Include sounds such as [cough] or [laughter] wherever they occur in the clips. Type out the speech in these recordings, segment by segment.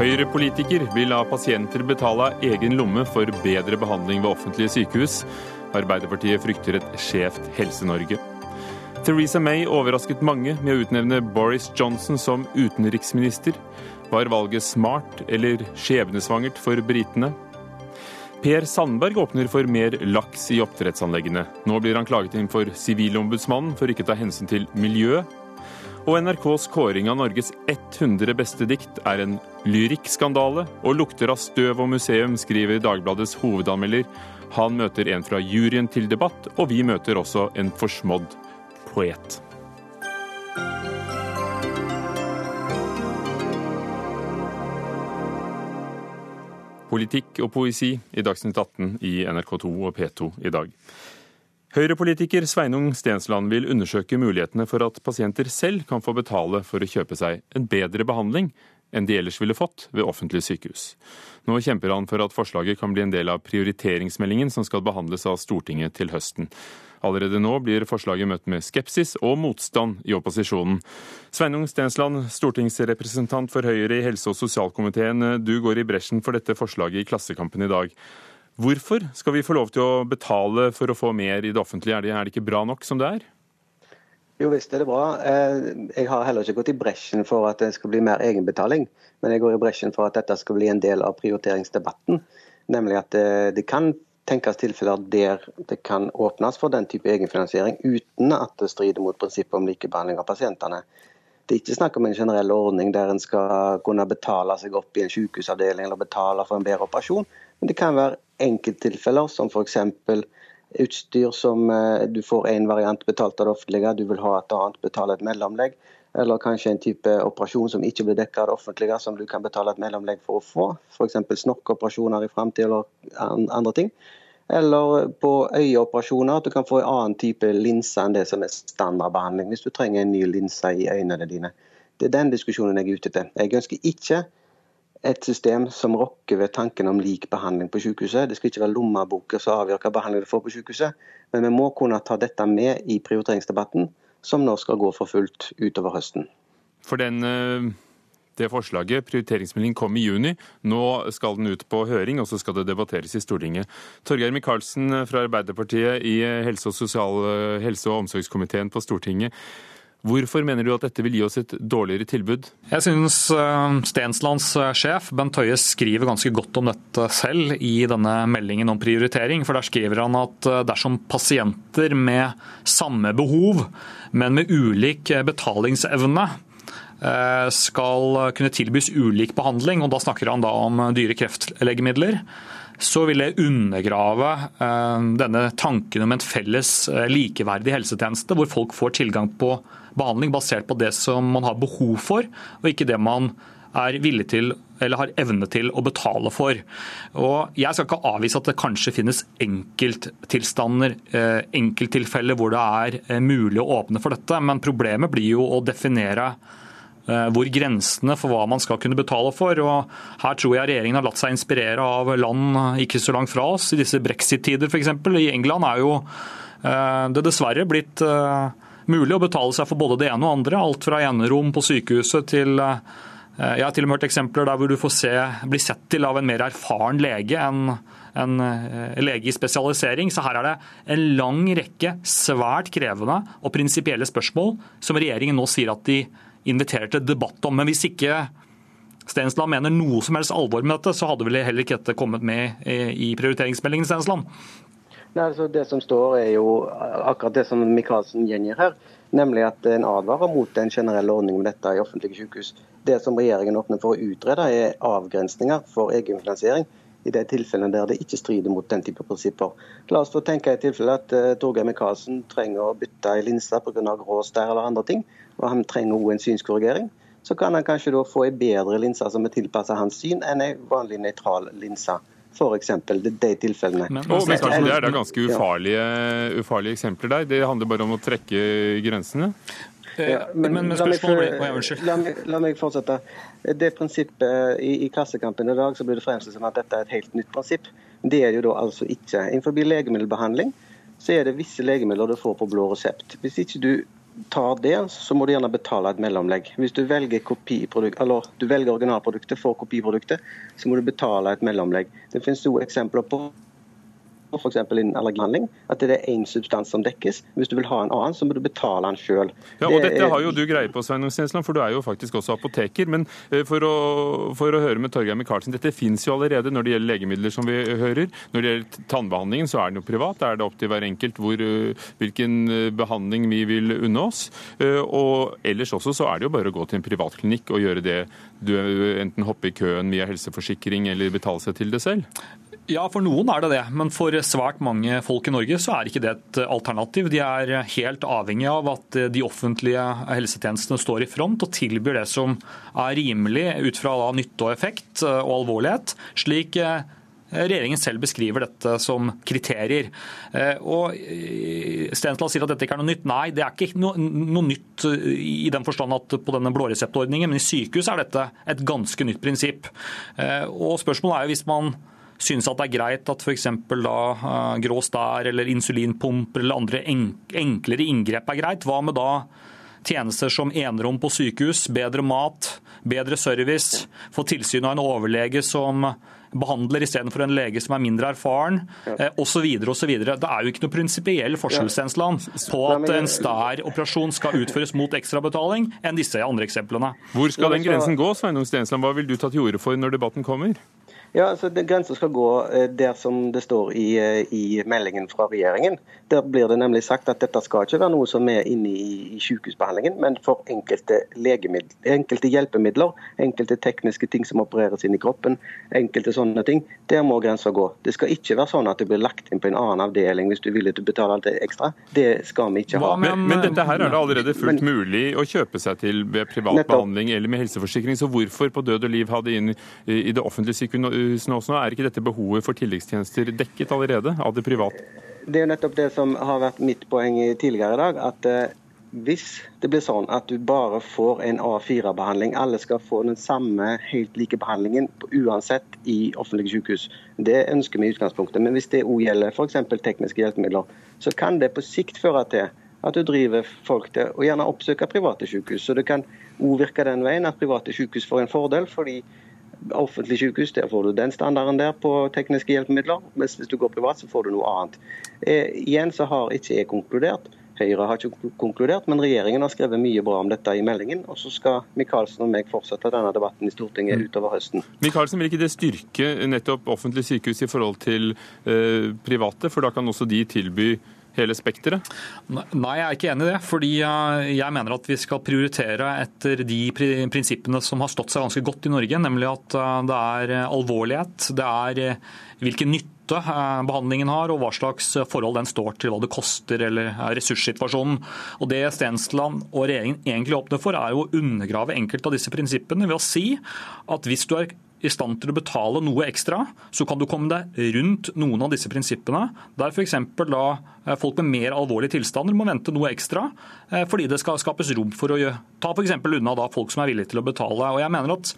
Høyre-politiker vil la pasienter betale av egen lomme for bedre behandling ved offentlige sykehus. Arbeiderpartiet frykter et skjevt Helse-Norge. Theresa May overrasket mange med å utnevne Boris Johnson som utenriksminister. Var valget smart eller skjebnesvangert for britene? Per Sandberg åpner for mer laks i oppdrettsanleggene. Nå blir han klaget inn for Sivilombudsmannen for ikke å ta hensyn til miljø. Og NRKs kåring av Norges 100 beste dikt er en lyrikkskandale og lukter av støv og museum, skriver Dagbladets hovedanmelder. Han møter en fra juryen til debatt, og vi møter også en forsmådd poet. Politikk og poesi i Dagsnytt 18 i NRK2 og P2 i dag. Høyre-politiker Sveinung Stensland vil undersøke mulighetene for at pasienter selv kan få betale for å kjøpe seg en bedre behandling enn de ellers ville fått ved offentlige sykehus. Nå kjemper han for at forslaget kan bli en del av prioriteringsmeldingen som skal behandles av Stortinget til høsten. Allerede nå blir forslaget møtt med skepsis og motstand i opposisjonen. Sveinung Stensland, stortingsrepresentant for Høyre i helse- og sosialkomiteen. Du går i bresjen for dette forslaget i Klassekampen i dag. Hvorfor skal vi få lov til å betale for å få mer i det offentlige? Er det, er det ikke bra nok som det er? Jo visst er det bra. Eh, jeg har heller ikke gått i bresjen for at det skal bli mer egenbetaling, men jeg går i bresjen for at dette skal bli en del av prioriteringsdebatten. Nemlig at eh, det kan tenkes tilfeller der det kan åpnes for den type egenfinansiering uten at det strider mot prinsippet om likebehandling av pasientene. Det er ikke snakk om en generell ordning der en skal kunne betale seg opp i en sykehusavdeling eller betale for en bedre operasjon, men det kan være enkelttilfeller som f.eks. utstyr som eh, du får én variant betalt av det offentlige, du vil ha et annet, betale et mellomlegg. Eller kanskje en type operasjon som ikke blir dekket av det offentlige, som du kan betale et mellomlegg for å få. F.eks. snorkeoperasjoner i framtida eller andre ting. Eller på øyeoperasjoner at du kan få en annen type linse enn det som er standardbehandling. Hvis du trenger en ny linse i øynene dine. Det er den diskusjonen jeg er ute etter. Jeg ønsker ikke et system som rokker ved tanken om lik behandling på sykehuset. Det skal ikke være lommeboka som avgjør hva behandling du får på sykehuset. Men vi må kunne ta dette med i prioriteringsdebatten som nå skal gå for fullt utover høsten. For den, eh, det forslaget, prioriteringsmeldingen, kom i juni. Nå skal den ut på høring, og så skal det debatteres i Stortinget. Torgeir Micaelsen fra Arbeiderpartiet i helse- og, sosial, helse og omsorgskomiteen på Stortinget. Hvorfor mener du at dette vil gi oss et dårligere tilbud? Jeg synes eh, Stenslands eh, sjef Bent Høie skriver ganske godt om dette selv i denne meldingen om prioritering. For Der skriver han at eh, dersom pasienter med samme behov, men med ulik betalingsevne, skal kunne tilbys ulik behandling, og da snakker han da om dyre kreftlegemidler, så vil det undergrave denne tanken om en felles likeverdig helsetjeneste, hvor folk får tilgang på behandling basert på det som man har behov for, og ikke det man er villig til eller har evne til å betale for. Og Jeg skal ikke avvise at det kanskje finnes enkelttilstander, eh, enkelttilfeller hvor det er eh, mulig å åpne for dette, men problemet blir jo å definere eh, hvor grensene for hva man skal kunne betale for. og Her tror jeg regjeringen har latt seg inspirere av land ikke så langt fra oss. I disse brexit-tider f.eks. I England er jo det dessverre blitt mulig å betale seg for både det ene og andre. Alt fra enerom på sykehuset til eh, jeg har til og med hørt eksempler der hvor du får se, bli sett til av en mer erfaren lege enn en eh, lege i spesialisering. Så her er det en lang rekke svært krevende og prinsipielle spørsmål som regjeringen nå sier at de inviterer til debatt om. Men hvis ikke Stensland mener noe som helst alvor med dette, så hadde vel heller ikke dette kommet med i prioriteringsmeldingen. Stensland. Nei, altså Det som står er jo akkurat det som Michaelsen gjengir her. Nemlig at en advarer mot en generell ordning med dette i offentlige sykehus. Det som regjeringen åpner for å utrede, er avgrensninger for egenfinansiering i de tilfellene der det ikke strider mot den type prinsipper. La oss få tenke i tilfelle at uh, Torgeir Micaelsen trenger å bytte ei linse pga. grå stær eller andre ting, og han trenger også en synskorrigering. Så kan han kanskje da få ei bedre linse som er tilpasset hans syn, enn ei vanlig nøytral linse f.eks. De, de tilfellene. Men, men, men det er da ganske ufarlige, ufarlige eksempler der. Det handler bare om å trekke grensene? Ja, men, men, men spørsmålet la, meg, la meg fortsette. Det prinsippet i, i, Klassekampen i dag så blir det fremstilt som at dette er et helt nytt prinsipp. Det er det jo da altså ikke. Innenfor legemiddelbehandling så er det visse legemidler du får på blå resept. Hvis ikke du tar det, så må du gjerne betale et mellomlegg. Hvis du velger, eller, du velger originalproduktet for kopiproduktet, så må du betale et mellomlegg. Det finnes to eksempler på f.eks. innen allergihandling, at det er én substans som dekkes. Hvis du vil ha en annen, så må du betale den sjøl. Ja, og dette har jo du greie på, Sveinung Stensland, for du er jo faktisk også apoteker. Men eh, for å, for å høre med Torgeir Micaelsen, dette fins jo allerede når det gjelder legemidler, som vi hører. Når det gjelder tannbehandlingen, så er den jo privat. Da er det opp til hver enkelt hvor, eh, hvilken eh, behandling vi vil unne oss. Og ellers også så er det jo bare å gå til en privatklinikk og gjøre det du enten hoppe i køen via helseforsikring eller betale seg til det selv. Ja, for noen er det det. Men for svært mange folk i Norge så er ikke det et alternativ. De er helt avhengig av at de offentlige helsetjenestene står i front og tilbyr det som er rimelig ut fra nytte og effekt og alvorlighet, slik eh, regjeringen selv beskriver dette som kriterier. Eh, og eh, Stensland sier at dette ikke er noe nytt. Nei, det er ikke noe, noe nytt i den forstand at på denne blåreseptordningen, men i sykehus er dette et ganske nytt prinsipp. Og Spørsmålet er jo hvis man synes at det er greit at f.eks. da grå stær eller insulinpumper eller andre enklere inngrep er greit. Hva med da tjenester som enerom på sykehus, bedre mat, bedre service, få tilsyn av en overlege som behandler istedenfor en lege som er mindre erfaren, eh, osv. osv. Det er jo ikke noe prinsipiell forskjellstensland på at en stær-operasjon skal utføres mot ekstrabetaling, enn disse andre eksemplene. Hvor skal den grensen gå, Sveinung Stensland? Hva vil du ta til orde for når debatten kommer? Ja, altså Grensa skal gå eh, der som det står i, eh, i, meldingen fra regjeringen. Der blir det nemlig sagt at dette skal ikke være noe som er inne i, i sykehusbehandlingen, men for enkelte, enkelte hjelpemidler, enkelte tekniske ting som opereres inn i kroppen, enkelte sånne ting. Der må grensa gå. Det skal ikke være sånn at det blir lagt inn på en annen avdeling hvis du vil betale alt det ekstra. Det skal vi ikke ha. Men, men, dette her er det allerede fullt men, mulig å kjøpe seg til ved privat nettopp. behandling eller med helseforsikring. Så hvorfor på død og liv ha det inn i det offentlige sykehuset? Sykehusene også. Er ikke dette behovet for tilleggstjenester dekket allerede av det private? Det er nettopp det som har vært mitt poeng tidligere i dag. at eh, hvis det blir sånn at du bare får en A4-behandling, alle skal få den samme helt like behandlingen uansett i offentlige sykehus, det ønsker vi i utgangspunktet. Men hvis det òg gjelder f.eks. tekniske hjelpemidler, så kan det på sikt føre til at du driver folk til å gjerne oppsøke private sykehus. Så det kan òg virke den veien at private sykehus får en fordel, fordi offentlig sykehus, der får du den standarden der på tekniske hjelpemidler. Mens hvis du går privat, så får du noe annet. Eh, igjen så har ikke jeg konkludert. Høyre har ikke konkludert, men regjeringen har skrevet mye bra om dette i meldingen. Og så skal Micaelsen og meg fortsette denne debatten i Stortinget mm. utover høsten. Micaelsen, vil ikke det styrke nettopp offentlige sykehus i forhold til eh, private? For da kan også de tilby hele spekteret? Nei, jeg er ikke enig i det. fordi Jeg mener at vi skal prioritere etter de prinsippene som har stått seg ganske godt i Norge, nemlig at eh, det er alvorlighet, det er eh, hvilken nytte eh, behandlingen har, og hva slags forhold den står til hva det koster eller ressurssituasjonen. Og Det Stensland og regjeringen egentlig åpner for, er jo å undergrave enkelte av disse prinsippene ved å si at hvis du er i stand til å betale noe ekstra, så kan du komme deg rundt noen av disse prinsippene. Der f.eks. da eh, folk med mer alvorlige tilstander må vente noe ekstra eh, fordi det skal skapes rom for å ta f.eks. unna da folk som er villige til å betale. Og jeg mener at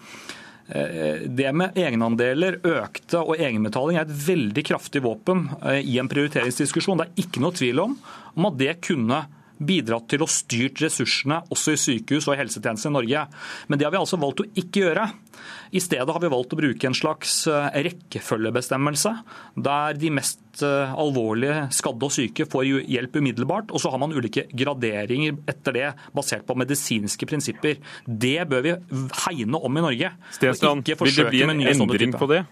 eh, det med egenandeler, økte og egenbetaling er et veldig kraftig våpen i en prioriteringsdiskusjon. Det er ikke noe tvil om, om at det kunne bidratt til å styrt ressursene også i sykehus og i helsetjenesten i Norge. Men det har vi altså valgt å ikke gjøre. I stedet har vi valgt å bruke en slags eh, rekkefølgebestemmelse, der de mest alvorlig alvorlige skadde og syke får hjelp umiddelbart. Og så har man ulike graderinger etter det, basert på medisinske prinsipper. Det bør vi hegne om i Norge. Stensland, vil det bli en endring på det?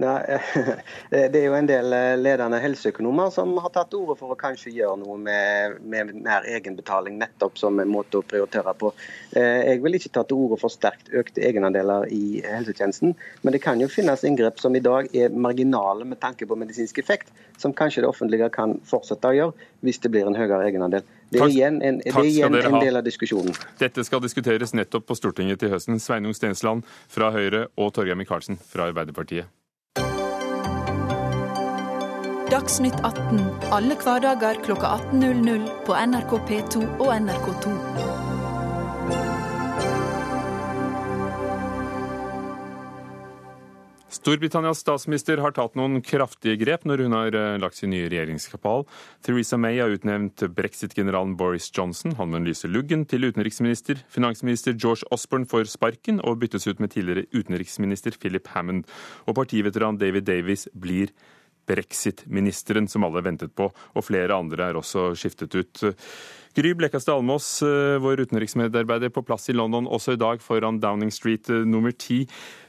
Nei, [laughs] Det er jo en del eh, ledende helseøkonomer som har tatt til orde for å kanskje gjøre noe med, med, mer egenbetaling, nettopp som en måte å prioritere på. Eh, jeg vil ikke ta til orde for sterkt økte egenandeler i helsetjenesten, men det kan jo finnes inngrep som i dag er marginale med tanke på medisinsk effekt, som kanskje det offentlige kan fortsette å gjøre hvis det blir en høyere egenandel. Det er igjen en, er igjen en del av diskusjonen. Dette skal diskuteres nettopp på Stortinget til høsten. Sveinung Stensland fra Høyre og Torgeir Micaelsen fra Arbeiderpartiet. Dagsnytt 18 alle hverdager kl 18.00 på NRK P2 og NRK2. Storbritannias statsminister har tatt noen kraftige grep når hun har eh, lagt sin nye regjeringskapal. Theresa May har utnevnt brexit-generalen Boris Johnson, han med lyse luggen, til utenriksminister. Finansminister George Osborne får sparken og byttes ut med tidligere utenriksminister Philip Hammond. Og partiveteran David Davies blir brexit-ministeren som alle ventet på, og flere andre er også skiftet ut. Gry Blekastad Almås, eh, vår utenriksmedarbeider på plass i London også i dag foran Downing Street eh, nummer ti.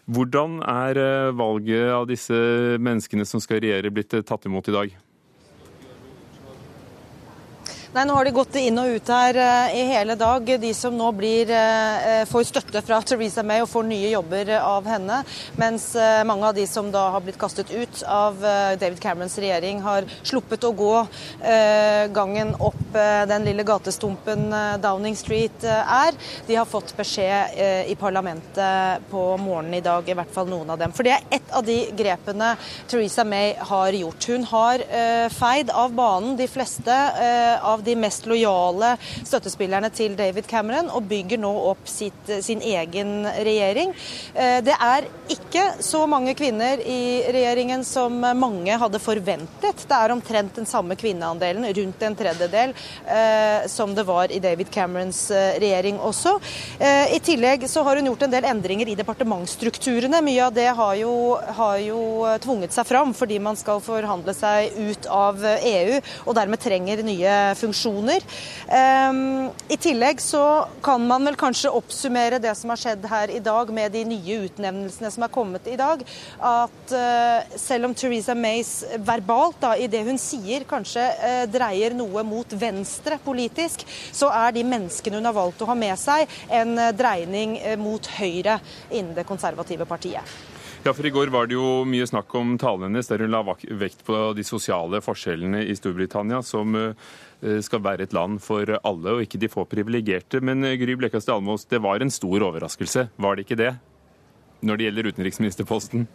Hvordan er eh, valget av disse menneskene som skal regjere, blitt tatt imot i dag? Nei, Nå har de gått inn og ut her eh, i hele dag. De som nå blir, eh, får støtte fra [laughs] Theresa May og får nye jobber av henne. Mens eh, mange av de som da har blitt kastet ut av David Camerons regjering, har sluppet å gå gangen opp den lille gatestumpen Downing Street er. De har fått beskjed i parlamentet på morgenen i dag, i hvert fall noen av dem. For det er ett av de grepene Theresa May har gjort. Hun har feid av banen de fleste av de mest lojale støttespillerne til David Cameron, og bygger nå opp sitt, sin egen regjering. Eh, det er ikke så mange kvinner i regjeringen som mange hadde forventet. Det er omtrent den samme kvinneandelen, rundt en tredjedel, eh, som det var i David Camerons eh, regjering også. I tillegg så har hun gjort en del endringer i departementsstrukturene. Mye av det har jo, har jo tvunget seg fram fordi man skal forhandle seg ut av EU, og dermed trenger nye funksjoner funksjoner. Ehm, I tillegg så kan man vel kanskje oppsummere det som har skjedd her i dag med de nye utnevnelsene som er kommet i dag. At eh, selv om Theresa Mays verbalt da, i det hun sier kanskje eh, dreier noe mot venstre politisk, så er de menneskene hun har valgt å ha med seg, en eh, dreining mot høyre innen det konservative partiet. Ja, for I går var det jo mye snakk om talen hennes der hun la vekt på de sosiale forskjellene i Storbritannia, som skal være et land for alle og ikke de få privilegerte. Men eh, Gry Blekastad Almås, det var en stor overraskelse, var det ikke det? Når det gjelder utenriksministerposten?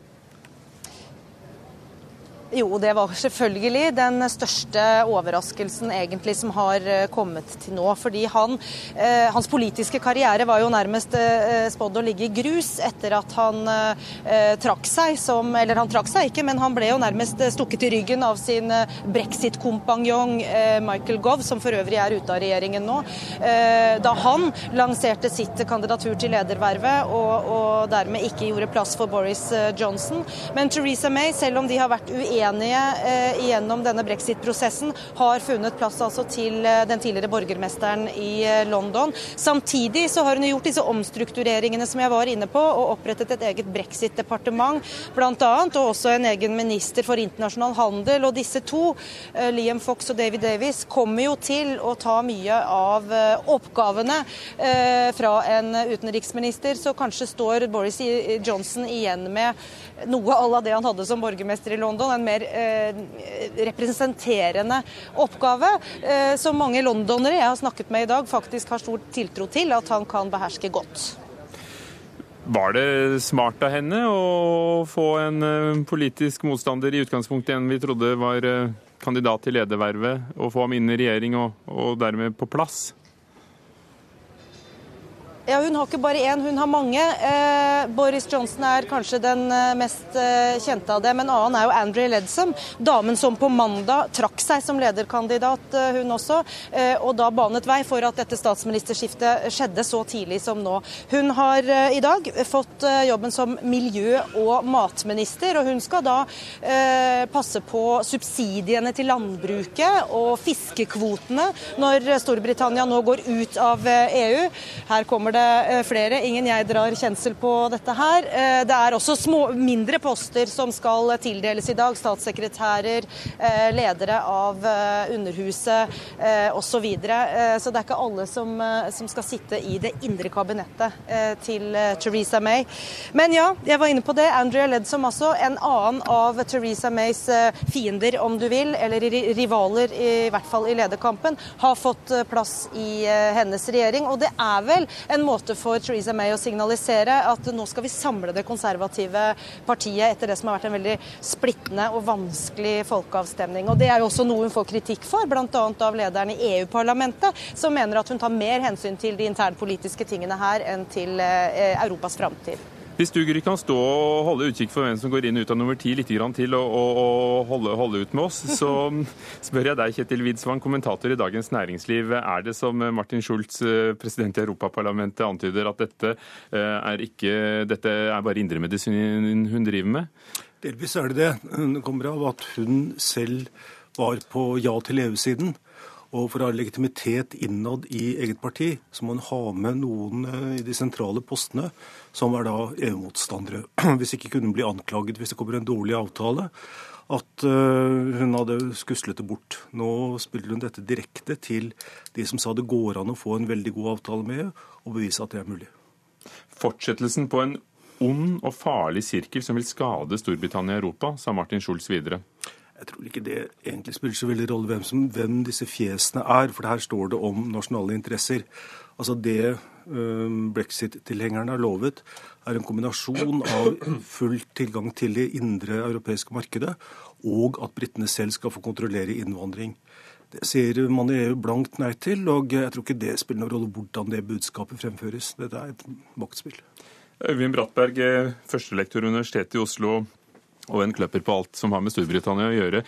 Jo, det var selvfølgelig den største overraskelsen egentlig som har eh, kommet til nå. Fordi han, eh, hans politiske karriere var jo nærmest eh, spådd å ligge i grus etter at han eh, trakk seg som Eller han trakk seg ikke, men han ble jo nærmest eh, stukket i ryggen av sin eh, brexit-kompanjong Michael Gove, som for øvrig er ute av regjeringen nå. da han lanserte sitt kandidatur til ledervervet og, og dermed ikke gjorde plass for Boris Johnson. Men Theresa May, selv om de har vært uenige uenige eh, gjennom denne brexit-prosessen, har funnet plass altså til eh, den tidligere borgermesteren i eh, London. Samtidig så har hun gjort disse omstruktureringene som jeg var inne på, og opprettet et eget brexit-departement bl.a., og også en egen minister for internasjonal handel. Og disse to, Liam Fox og David Davis, kommer jo til å ta mye av oppgavene fra en utenriksminister, så kanskje står Boris Johnson igjen med noe à la det han hadde som borgermester i London. En mer eh, representerende oppgave, eh, som mange londonere jeg har snakket med i dag, faktisk har stor tiltro til at han kan beherske godt. Var det smart av henne å få en eh, politisk motstander i utgangspunktet en vi trodde var eh, kandidat til ledervervet, og få ham inn i regjering og, og dermed på plass? Ja, Hun har ikke bare én, hun har mange. Eh, Boris Johnson er kanskje den eh, mest eh, kjente av dem. En annen er jo Andrew Ledsom, damen som på mandag trakk seg som lederkandidat, eh, hun også. Eh, og da banet vei for at dette statsministerskiftet skjedde så tidlig som nå. Hun har eh, i dag fått jobben som miljø- og matminister, og hun skal da passe på subsidiene til landbruket og fiskekvotene når Storbritannia nå går ut av EU. Her kommer det det eh, flere. Ingen jeg drar kjensel på dette her. Eh, det er også små, mindre poster som skal tildeles i dag. Statssekretærer, eh, ledere av Underhuset osv. Så, videre. så det er ikke alle som, som skal sitte i det indre kabinettet til Theresa May. Men ja, jeg var inne på det. Andrea Ledsom også, en annen av Theresa Mays fiender, om du vil, eller rivaler, i hvert fall i lederkampen, har fått plass i hennes regjering. Og det er vel en måte for Theresa May å signalisere at nå skal vi samle det konservative partiet etter det som har vært en veldig splittende og vanskelig folkeavstemning. Og Det er jo også noe hun får kritikk for, bl.a. av lederen i EU-parlamentet, som mener at hun tar mer hensyn til de internpolitiske tingene her enn til eh, Europas framtid. Hvis du Gry, kan stå og holde utkikk for hvem som går inn og ut av nummer ti litt til, og, og, og holde, holde, ut med oss, så [laughs] spør jeg deg, Kjetil Widsvang, kommentator i Dagens Næringsliv. Er det som Martin Schulz, eh, president i Europaparlamentet, antyder, at dette eh, er, ikke, dette er bare indremedisin hun driver med? Delvis er det det. Det kommer av at hun selv var på ja til EU-siden. Og for å ha legitimitet innad i eget parti, så må hun ha med noen eh, i de sentrale postene som er da EU-motstandere. [clears throat] Hvis ikke kunne hun bli anklaget hvis det kommer en dårlig avtale at eh, hun hadde skuslet det bort. Nå spiller hun dette direkte til de som sa det går an å få en veldig god avtale med EU, og bevise at det er mulig. Fortsettelsen på en ond og farlig sirkel som vil skade Storbritannia og Europa, sa Martin Schulz videre. Jeg tror ikke det egentlig spiller så veldig rolle hvem, som, hvem disse fjesene er, for her står det om nasjonale interesser. Altså Det brexit-tilhengerne har lovet, er en kombinasjon av full tilgang til det indre europeiske markedet, og at britene selv skal få kontrollere innvandring. Det sier man i EU blankt nei til, og jeg tror ikke det spiller noen rolle hvordan det budskapet fremføres. Dette er et maktspill. Øyvind Brattberg, førstelektor ved Universitetet i Oslo og en kløpper på alt som har med Storbritannia å gjøre.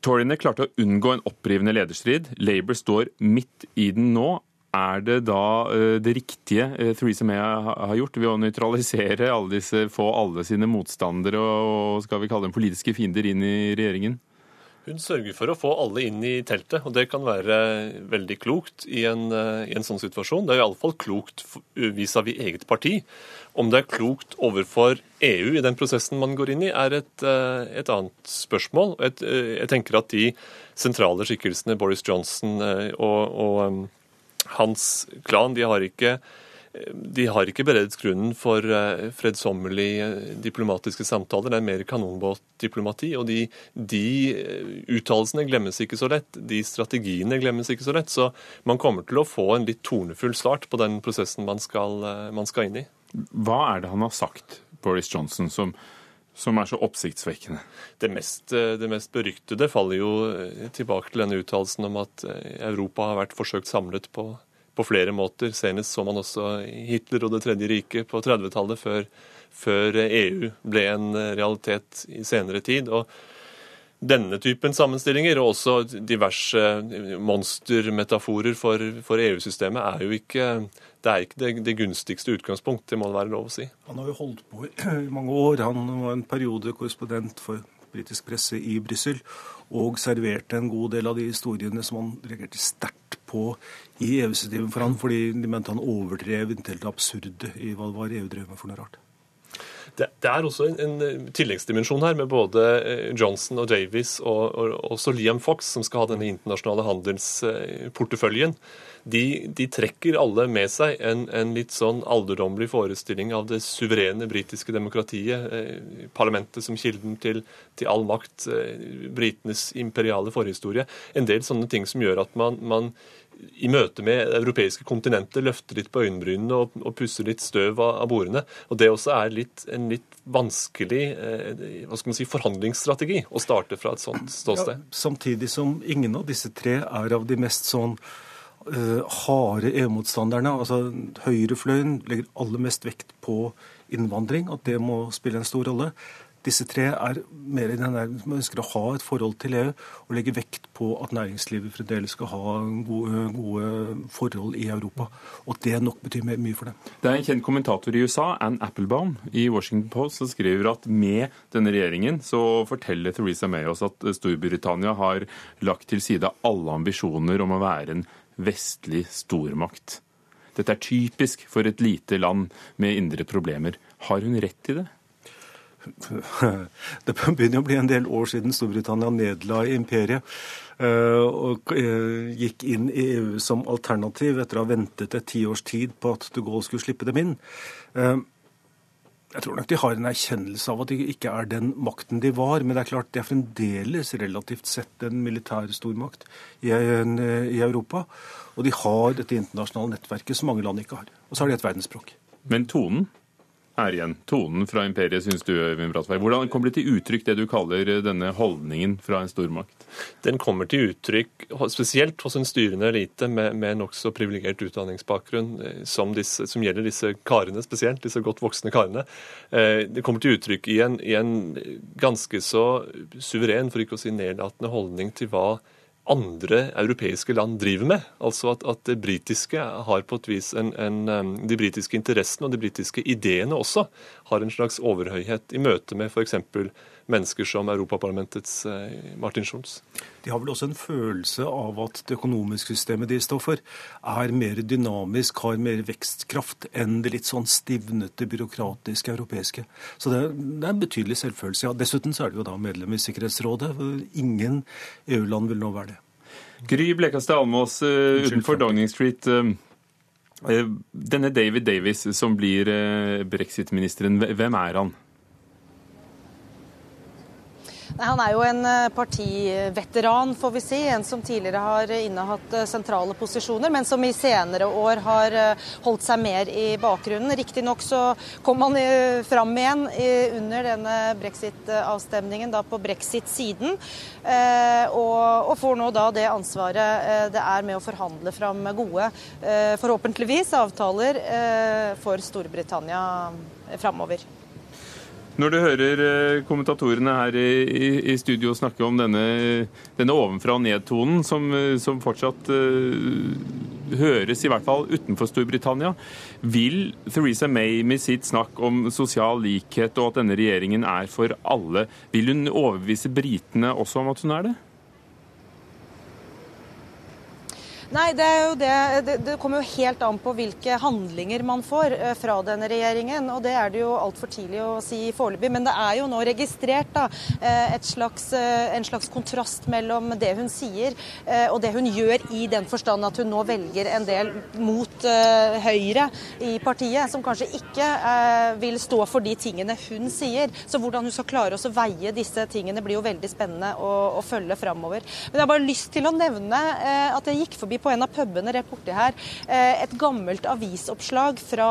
Toryene klarte å unngå en opprivende lederstrid. Labour står midt i den nå. Er det da eh, det riktige eh, Theresa May har gjort ved å nøytralisere alle disse, få alle sine motstandere og skal vi kalle dem politiske fiender inn i regjeringen? Hun sørger for å få alle inn i teltet, og det kan være veldig klokt i en, eh, i en sånn situasjon. Det er iallfall klokt vis-à-vis -vis eget parti. Om det er klokt overfor EU i den prosessen man går inn i, er et, eh, et annet spørsmål. Et, eh, jeg tenker at de sentrale skikkelsene, Boris Johnson og, og hans klan, de har ikke de har ikke beredt grunnen for eh, fredsommelige eh, diplomatiske samtaler. Det er mer kanonbåtdiplomati. Og de, de eh, uttalelsene glemmes ikke så lett. De strategiene glemmes ikke så lett. Så man kommer til å få en litt tornefull start på den prosessen man skal, man skal inn i. Hva er det han har sagt, Boris Johnson, som, som er så oppsiktsvekkende? Det mest, det mest, beryktede faller jo tilbake til denne uttalelsen om at Europa har vært forsøkt samlet på på flere måter. Senest så man også Hitler og Det tredje riket på 30-tallet, før, før, EU ble en realitet i senere tid. og denne typen sammenstillinger og også diverse monstermetaforer for, for EU-systemet er jo ikke det er ikke det, det, gunstigste utgangspunkt, det må det være lov å si. Han har jo holdt på i [clears throat] mange år. Han var en periode korrespondent for britisk presse i Brussel og serverte en god del av de historiene som han reagerte sterkt på i EU-systemet for han, fordi de mente han overdrev inntil det absurde i hva det var EU drev med for noe rart. Det, er også en, en, tilleggsdimensjon her, med både eh, Johnson og Davies og, og, også Liam Fox, som skal ha denne internasjonale handelsporteføljen. De, de, trekker alle med seg en, en, litt sånn alderdommelig forestilling av det suverene britiske demokratiet. Eh, parlamentet som kilden til, til all makt. Eh, britenes imperiale forhistorie. En del sånne ting som gjør at man, man i møte med europeiske kontinenter løfter litt på øyenbrynene og, og pusser litt støv av, av, bordene. Og Det også er litt, en litt vanskelig eh, hva skal man si, forhandlingsstrategi å starte fra et sånt ståsted. Ja, samtidig som ingen av disse tre er av de mest sånn uh, harde EU-motstanderne. altså Høyrefløyen legger aller mest vekt på innvandring, at det må spille en stor rolle. Disse tre er mer i den ønsker å ha et forhold til EU og legge vekt på at næringslivet fremdeles skal ha gode, gode, forhold i Europa. Og det nok betyr mye for dem. Det er en kjent kommentator i USA, Ann Applebaum, i Washington Post, som skriver at med denne regjeringen så forteller Theresa May oss at Storbritannia har lagt til side alle ambisjoner om å være en vestlig stormakt. Dette er typisk for et lite land med indre problemer. Har hun rett i det? [laughs] Det begynner å bli en del år siden Storbritannia nedla imperiet eh, og eh, gikk inn i EU som alternativ etter å ha ventet et tiårs tid på at de Gaulle skulle slippe dem inn. Eh, jeg tror nok de har en erkjennelse av at de ikke er den makten de var, men det er klart de er fremdeles relativt sett en militær stormakt i, i Europa. Og de har dette internasjonale nettverket som mange land ikke har. Og så har de et verdensspråk. Men tonen? Er igjen. Tonen fra imperiet, syns du, Øyvind Brattberg. Hvordan kommer det til uttrykk det du kaller denne holdningen fra en stormakt? Den kommer til uttrykk spesielt hos en styrende elite med, med nokså privilegert utdanningsbakgrunn, eh, som, disse, som, gjelder disse karene spesielt, disse godt voksne karene. Eh, det kommer til uttrykk i en, i en ganske så suveren, for ikke å si nedlatende holdning til hva andre europeiske land driver med. Altså at, at det britiske har på et vis en, en, De britiske interessene og de britiske ideene også har en slags overhøyhet i møte med f.eks. mennesker som Europaparlamentets eh, Martin Schulz. De har vel også en følelse av at det økonomiske systemet de står for, er mer dynamisk, har mer vekstkraft enn det litt sånn stivnete, byråkratiske europeiske. Så det, det er en betydelig selvfølelse. Ja, dessuten så er de jo da medlem i Sikkerhetsrådet. Ingen EU-land vil nå være det. Gry Blekastad Almås uh, utenfor Downing Street. Uh, denne David Davis som blir uh, brexit-ministeren, hvem er han? Han er jo en eh, partiveteran, får vi si. En som tidligere har innehatt eh, sentrale posisjoner, men som i senere år har eh, holdt seg mer i bakgrunnen. Riktignok så kom han fram igjen under denne brexit-avstemningen da på brexit-siden, og får nå da det ansvaret det er med å forhandle fram gode, forhåpentligvis, avtaler for Storbritannia framover. Når du hører eh, kommentatorene her i, i studio snakke om denne, denne ovenfra og ned-tonen, som, eh, som, fortsatt uh, høres i hvert fall utenfor Storbritannia, vil Theresa May med sitt snakk om sosial likhet og at denne regjeringen er for alle, vil hun overbevise britene også om at hun er det? Nei, det, det, det, det kommer jo helt an på hvilke handlinger man får eh, fra denne regjeringen. Og det er det jo altfor tidlig å si foreløpig. Men det er jo nå registrert da, eh, slags, eh, en slags kontrast mellom det hun sier og det hun gjør, i den forstand at hun nå velger en del mot Høyre i partiet, som kanskje ikke vil stå for de tingene hun sier. Så hvordan hun skal klare å veie disse tingene, blir jo veldig spennende å, å følge framover. Men jeg har bare lyst til å nevne at jeg gikk forbi på en av pubene rett borti her eh, et gammelt avisoppslag fra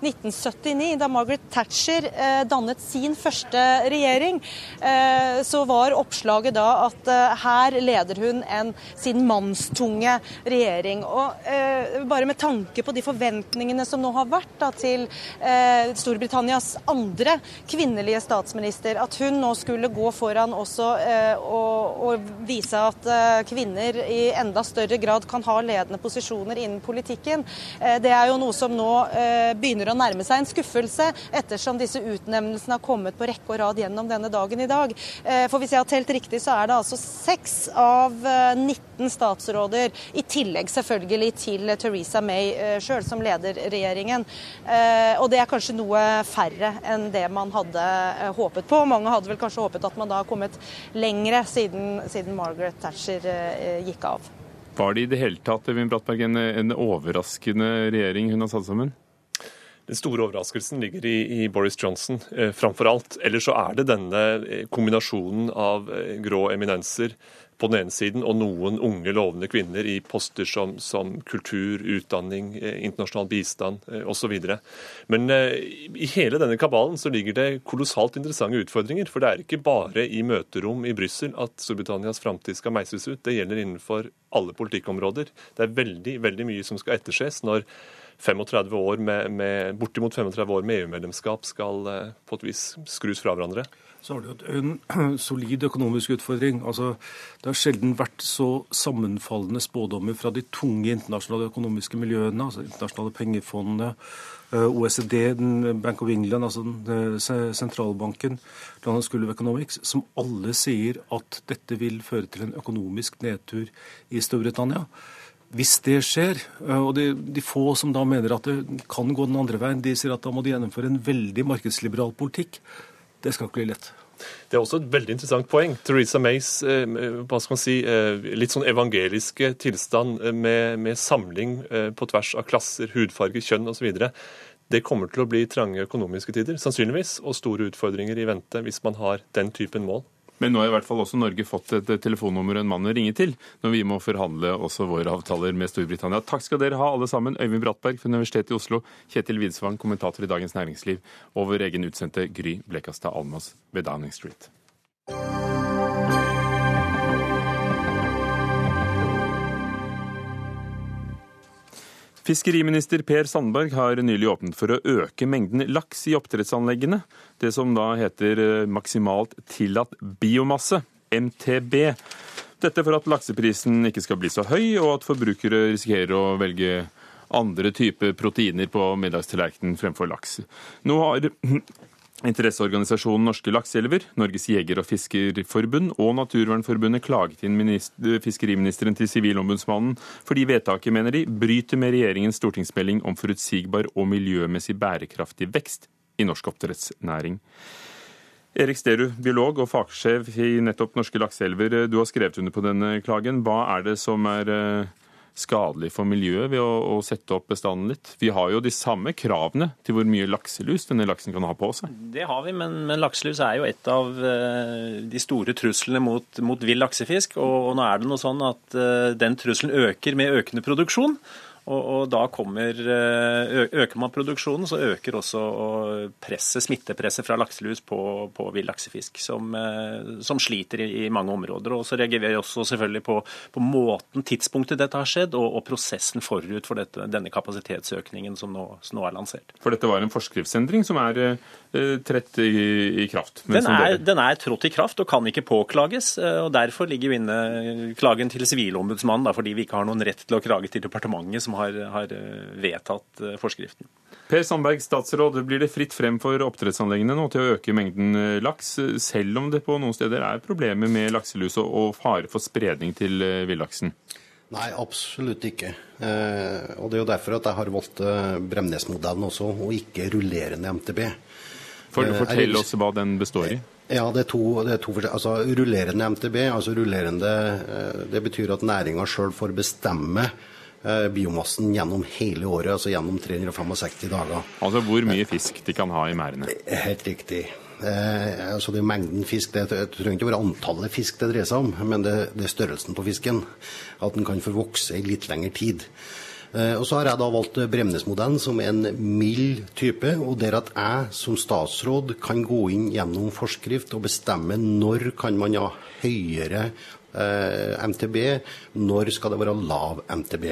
1979, da Margaret Thatcher eh, dannet sin første regjering. Eh, så var oppslaget da at her leder hun en sin mannstunge regjering. Og bare med tanke på de forventningene som nå har vært da, til Storbritannias andre kvinnelige statsminister, at hun nå skulle gå foran også og, og vise at kvinner i enda større grad kan kan ha ledende posisjoner innen politikken. Eh, det er jo noe som nå eh, begynner å nærme seg en skuffelse, ettersom disse utnevnelsene har kommet på rekke og rad gjennom denne dagen i dag. Eh, for hvis jeg har telt riktig, så er det altså seks av 19 statsråder, i tillegg selvfølgelig til Theresa May sjøl, som leder regjeringen. Og det er kanskje noe færre enn det man hadde håpet på. Mange hadde vel kanskje håpet at man da har kommet lengre siden, siden Margaret Thatcher gikk av. Var det i det hele tatt Evin Brattberg, en, en overraskende regjering hun har satt sammen? Den store overraskelsen ligger i, i Boris Johnson eh, framfor alt. Eller så er det denne eh, kombinasjonen av eh, grå eminenser på den ene siden, og noen unge, lovende kvinner i poster som, som kultur, utdanning, eh, internasjonal bistand eh, osv. Men eh, i hele denne kabalen så ligger det kolossalt interessante utfordringer. For det er ikke bare i møterom i Brussel at Storbritannias framtid skal meises ut. Det gjelder innenfor alle politikkområder. Det er veldig, veldig mye som skal etterses når 35 år med, med, bortimot 35 år med EU-medlemskap skal på et vis skrus fra hverandre så har jo en [clears throat] solid økonomisk utfordring. Altså, det har sjelden vært så sammenfallende spådommer fra de tunge internasjonale økonomiske miljøene, altså internasjonale pengefondene, eh, OECD, Bank of England, altså eh, sentralbanken, London School of Economics, som alle sier at dette vil føre til en økonomisk nedtur i Storbritannia. Hvis det skjer, eh, og de, de, få som da mener at det kan gå den andre veien, de sier at da må de gjennomføre en veldig markedsliberal politikk. Det skal ikke bli lett. Det er også et veldig interessant poeng. Theresa Mays eh, hva skal man si, eh, litt sånn evangeliske tilstand eh, med, med samling på tvers av klasser, hudfarge, kjønn osv. Det kommer til å bli trange økonomiske tider, sannsynligvis, og store utfordringer i vente hvis man har den typen mål. Men nå har i hvert fall også Norge fått et telefonnummer en mann å ringe til når vi må forhandle også våre avtaler med Storbritannia. Takk skal dere ha alle sammen. Øyvind Brattberg fra Universitetet i Oslo, Kjetil Widsvang, kommentator i Dagens Næringsliv, og vår egen utsendte Gry Blekastad Almas ved Downing Street. Fiskeriminister Per Sandberg har nylig åpnet for å øke mengden laks i oppdrettsanleggene. Det som da heter eh, maksimalt tillatt biomasse, MTB. Dette for at lakseprisen ikke skal bli så høy, og at forbrukere risikerer å velge andre typer proteiner på middagstallerkenen fremfor laks. Nå har Interesseorganisasjonen Norske lakseelver, Norges jeger- og fiskerforbund og Naturvernforbundet klaget inn fiskeriministeren til Sivilombudsmannen fordi vedtaket, mener de, bryter med regjeringens stortingsmelding om forutsigbar og miljømessig bærekraftig vekst i norsk oppdrettsnæring. Erik Sterud, biolog og fagsjef i nettopp Norske lakseelver, du har skrevet under på denne klagen. Hva er det som er eh, skadelig for miljøet ved å, å, sette opp bestanden litt? Vi har jo de samme kravene til hvor mye lakselus denne laksen kan ha på seg. Det har vi, men, men lakselus er jo et av uh, de store truslene mot, mot vill laksefisk. Og, og, nå er det noe sånn at uh, den trusselen øker med økende produksjon. Og, og, da kommer, eh, Øker man produksjonen, så øker også presset, smittepresset fra lakselus på, på vill laksefisk, som, eh, som sliter i, i, mange områder. Og Så reagerer vi også selvfølgelig på, på måten, tidspunktet dette har skjedd, og, og prosessen forut for dette, denne kapasitetsøkningen som nå, som nå, er lansert. For dette var en forskriftsendring som er eh, trett i, i kraft? Den er, den er, trådt i kraft og kan ikke påklages. og Derfor ligger jo inne klagen til Sivilombudsmannen, fordi vi ikke har noen rett til å klage til departementet, som har, har eh, vedtatt eh, forskriften. Per Sandberg, statsråd, blir det fritt frem for oppdrettsanleggene nå til å øke mengden eh, laks, selv om det på noen steder er problemer med lakselus og fare for spredning til villaksen? Nei, absolutt ikke. Eh, og Det er jo derfor at jeg har valgt Bremnes-modellen også, og ikke rullerende MTB. For, fortell oss hva den består i. Ja, det er to, det er to altså Rullerende MTB, altså rullerende, det betyr at næringa sjøl får bestemme biomassen gjennom hele året, altså gjennom 365 dager. Altså hvor mye fisk de kan ha i merdene? Helt riktig. Eh, altså det er mengden fisk, det, det trenger ikke være antallet fisk det dreier seg om, men det, det er størrelsen på fisken. At den kan få vokse i litt lengre tid. Eh, og Så har jeg da valgt Bremnes-modellen som en mild type, og der at jeg som statsråd kan gå inn gjennom forskrift og bestemme når kan man ha høyere Eh, MTB, når skal det være lav MTB.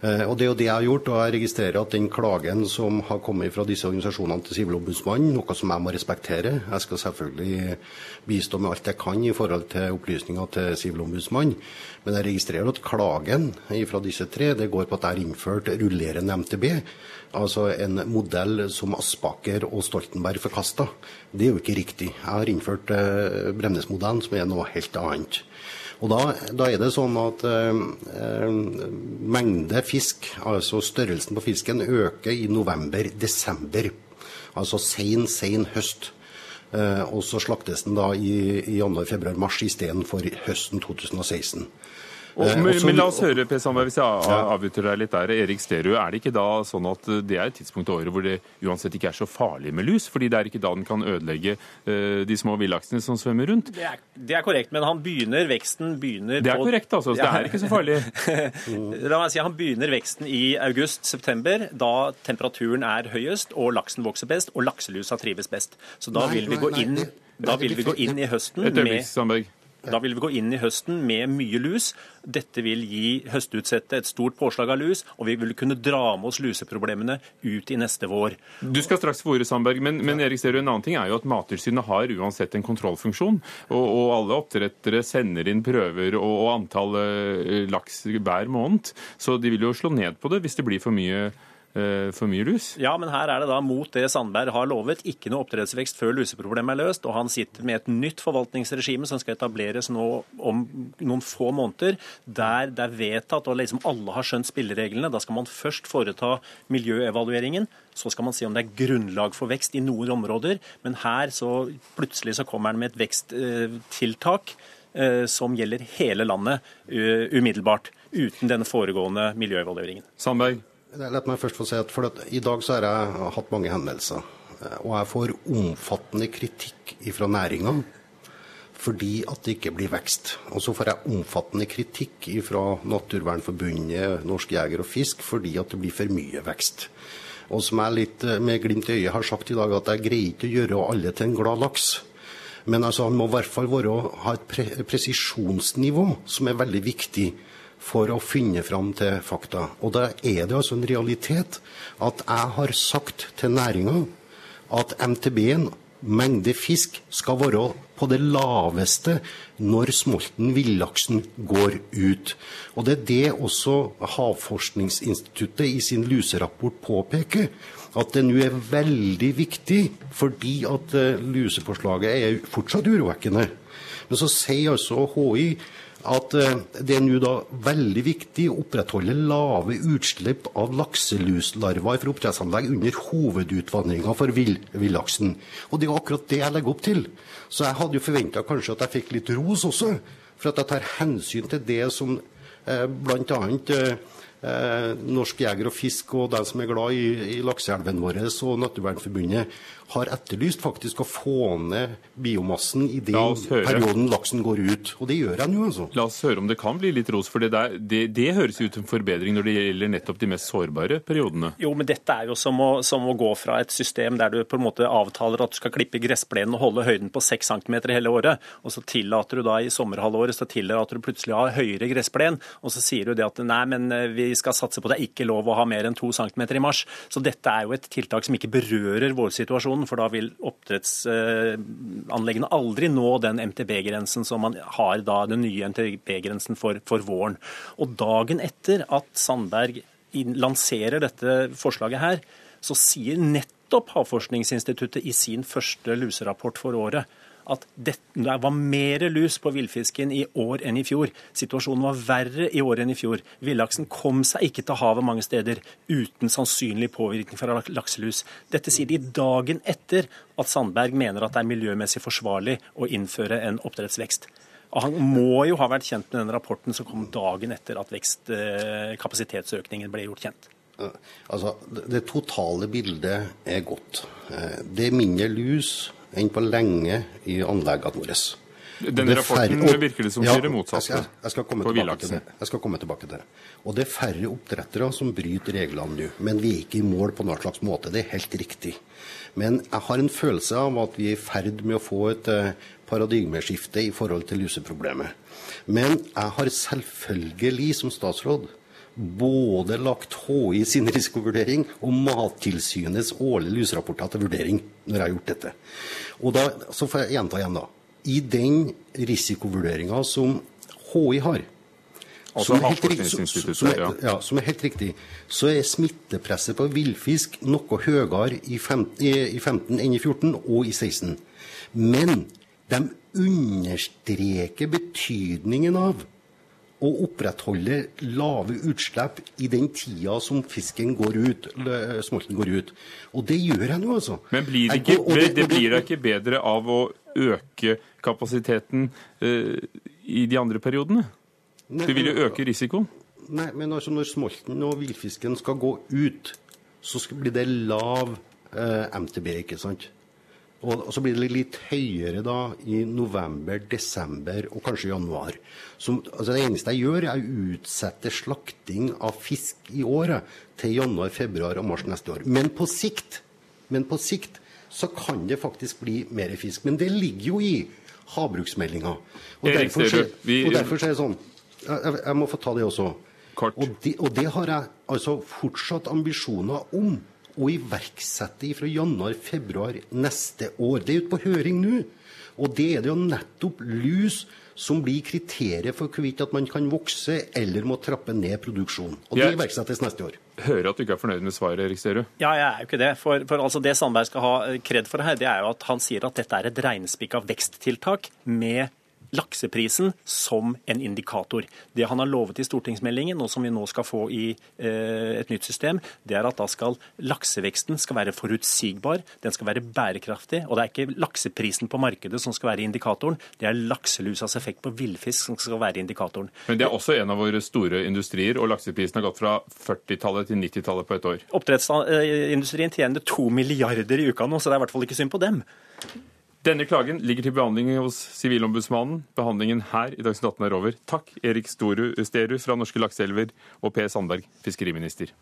Eh, og Det er jo det jeg har gjort, og jeg registrerer at den klagen som har kommet fra disse organisasjonene til Sivilombudsmannen, noe som jeg må respektere Jeg skal selvfølgelig bistå med alt jeg kan i forhold til opplysninger til Sivilombudsmannen. Men jeg registrerer at klagen fra disse tre det går på at jeg har innført rullerende MTB. Altså en modell som Aspaker og Stoltenberg forkasta. Det er jo ikke riktig. Jeg har innført eh, Bremnes-modellen, som er noe helt annet. Og da, da, er det sånn at eh, eh, mengde fisk, altså størrelsen på fisken, øker i november-desember. Altså sein, sein høst. Eh, og så slaktes den da i, i januar, februar, mars istedenfor høsten 2016. Og, men, men, men, la oss høre, Per Sandberg, hvis jeg avbryter deg litt der. Erik Sterud, er det ikke da sånn at det er et tidspunkt i året hvor det uansett ikke er så farlig med lus? Fordi det er ikke da den kan ødelegge uh, de små villaksene som svømmer rundt? Det er, det er, korrekt, men han begynner veksten begynner Det er korrekt, altså. Så det er ikke så farlig. [laughs] la meg si Han begynner veksten i august-september, da temperaturen er høyest og laksen vokser best og lakselusa trives best. Så da vil vi gå inn, da vil vi gå inn i høsten med da vil vi gå inn i høsten med mye lus. Dette vil gi høstutsettet et stort påslag av lus, og vi vil kunne dra med oss luseproblemene ut i neste vår. Du skal straks få ordet, Sandberg, men, men Erik Sterud, en annen ting er jo at Mattilsynet har uansett en kontrollfunksjon. Og, og alle oppdrettere sender inn prøver og, og antall eh, laks hver måned. Så de vil jo slå ned på det hvis det blir for mye for mye lus? Ja, men her er det da mot det Sandberg har lovet. Ikke noe oppdrettsvekst før luseproblemet er løst. Og han sitter med et nytt forvaltningsregime som skal etableres nå om noen få måneder. Der det er vedtatt, og liksom alle har skjønt spillereglene. Da skal man først foreta miljøevalueringen. Så skal man se om det er grunnlag for vekst i noen områder. Men her så plutselig så kommer han med et veksttiltak eh, som gjelder hele landet umiddelbart. Uten denne foregående miljøevalueringen. Sandberg? La meg først få si at, at I dag så har jeg hatt mange henvendelser. Og jeg får omfattende kritikk fra næringa fordi at det ikke blir vekst. Og så får jeg omfattende kritikk fra Naturvernforbundet, Norsk Jeger og Fisk fordi at det blir for mye vekst. Og som jeg litt eh, med glimt i øyet har sagt i dag, at jeg greier ikke å gjøre alle til en glad laks. Men altså, han må i hvert fall være, ha et pre presisjonsnivå som er veldig viktig for å finne fram til fakta. Og da er det altså en realitet at jeg har sagt til næringa at MTB-en mengde fisk skal være på det laveste når smolten villaksen går ut. Og Det er det også Havforskningsinstituttet i sin luserapport påpeker. At det nå er veldig viktig, fordi at luseforslaget lusepåslaget er fortsatt urovekkende. Men så sier altså HI at eh, det er nå da veldig viktig å opprettholde lave utslipp av lakseluslarver fra oppdrettsanlegg under hovedutvandringa for villaksen. Og det er akkurat det jeg legger opp til. Så jeg hadde jo forventa kanskje at jeg fikk litt ros også, for at jeg tar hensyn til det som eh, bl.a. Eh, eh, Norsk Jeger og Fisk og de som er glad i, i lakseelvene våre og Naturvernforbundet har etterlyst faktisk å få ned biomassen i den perioden laksen går ut. Og det gjør han jo altså. La oss høre om det kan bli litt ros, for det, der, det, det høres ut som forbedring når det gjelder nettopp de mest sårbare periodene. Jo, men dette er jo som å, som å gå fra et system der du på en måte avtaler at du skal klippe gressplenen og holde høyden på 6 cm hele året, og så tillater du da i sommerhalvåret så tillater du plutselig å ha høyere gressplen, og så sier du det at nei, men eh, vi skal satse på det er ikke lov å ha mer enn 2 cm i mars. Så dette er jo et tiltak som ikke berører vårsituasjonen situasjon, for da vil oppdrettsanleggene aldri nå den MTB-grensen som man har da, den nye MTB-grensen for, for våren. Og dagen etter at Sandberg lanserer dette forslaget her, så sier nettopp Havforskningsinstituttet i sin første luserapport for året at det var mer lus på villfisken i år enn i fjor. Situasjonen var verre i år enn i fjor. Villaksen kom seg ikke til havet mange steder uten sannsynlig påvirkning fra lakselus. Dette sier de dagen etter at Sandberg mener at det er miljømessig forsvarlig å innføre en oppdrettsvekst. Og han må jo ha vært kjent med den rapporten som kom dagen etter at vekstkapasitetsøkningen ble gjort kjent. Altså, Det totale bildet er godt. Eh, det er mindre lus, enn på lenge i anleggene våre. Denne rapporten færre, virker det som sier det motsatte jeg skal, jeg skal til det. Jeg skal komme tilbake til det. Og det er færre oppdrettere som bryter reglene nå. Men vi er ikke i mål på noen slags måte. Det er helt riktig. Men jeg har en følelse av at vi er i ferd med å få et eh, paradigmeskifte i forhold til luseproblemet. Men jeg har selvfølgelig som statsråd både lagt HI sin [laughs] risikovurdering og Mattilsynets årlige lusrapporter til vurdering når jeg har gjort dette. Og da, Så får jeg gjenta igjen, da. I den risikovurderinga som HI har, altså som, er helt, som, er, ja, som er helt riktig, så er smittepresset på villfisk noe høyere i 15, i 15 enn i 14 og i 16. Men de understreker betydningen av å opprettholde lave utslipp i den tida som fisken går ut, smolten går ut. Og det gjør jeg nå, altså. Men blir det, ikke, det, det blir da ikke bedre av å øke kapasiteten uh, i de andre periodene? det vil jo øke risikoen? Nei, men altså når smolten og villfisken skal gå ut, så blir det lav uh, MTB, ikke sant? Og så blir det litt høyere da i november, desember og kanskje januar. Som, altså det eneste jeg gjør, er å utsette slakting av fisk i året til januar, februar og mars neste år. Men på sikt, men på sikt så kan det faktisk bli mer fisk. Men det ligger jo i havbruksmeldinga. Og, derfor, og derfor er det sånn jeg, jeg, må få ta det også. Og det, og det har jeg altså fortsatt ambisjoner om å iverksette fra januar-februar neste år. Det er ute på høring nå. Og det er det jo nettopp lus som blir kriteriet for hvorvidt at man kan vokse eller må trappe ned produksjonen. Og det iverksettes neste år. Hører at du ikke er fornøyd med svaret, Erik Sterud. Ja, jeg er jo ikke det. For, for altså det Sandberg skal ha kred for her, det er jo at han sier at dette er et regnestykke av veksttiltak med lakseprisen som en indikator. Det han har lovet i stortingsmeldingen, og som vi nå skal få i eh, et nytt system, det er at da skal lakseveksten skal være forutsigbar, den skal være bærekraftig. Og det er ikke lakseprisen på markedet som skal være indikatoren, det er lakselusas effekt på villfisk som skal være indikatoren. Men det er også en av våre store industrier, og lakseprisen har gått fra 40-tallet til 90-tallet på et år. Oppdrettsindustrien tjener to milliarder i uka nå, så det er i hvert fall ikke synd på dem. Denne klagen ligger til behandling hos Sivilombudsmannen. Behandlingen her i Dagsnytt 18 er over. Takk, Erik Sterud fra Norske lakseelver og Per Sandberg, fiskeriminister.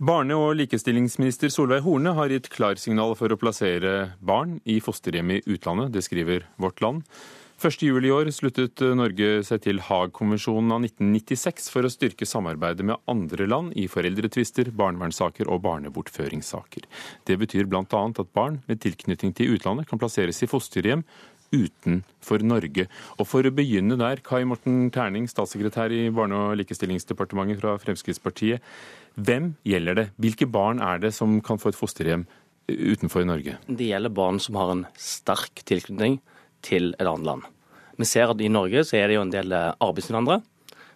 Barne- og likestillingsminister Solveig Horne har gitt klarsignal for å plassere barn i fosterhjem i utlandet. Det skriver Vårt Land. 1.7 i år sluttet Norge seg til Haag-konvensjonen av 1996 for å styrke samarbeidet med andre land i foreldretvister, barnevernssaker og barnebortføringssaker. Det betyr bl.a. at barn med tilknytning til utlandet kan plasseres i fosterhjem utenfor Norge. Og For å begynne der, Kai Morten Terning, statssekretær i Barne- og likestillingsdepartementet fra Fremskrittspartiet. Hvem gjelder det? Hvilke barn er det som kan få et fosterhjem utenfor Norge? Det gjelder barn som har en sterk tilknytning til et annet land. Vi ser at I Norge så er det jo en del arbeidsinnvandrere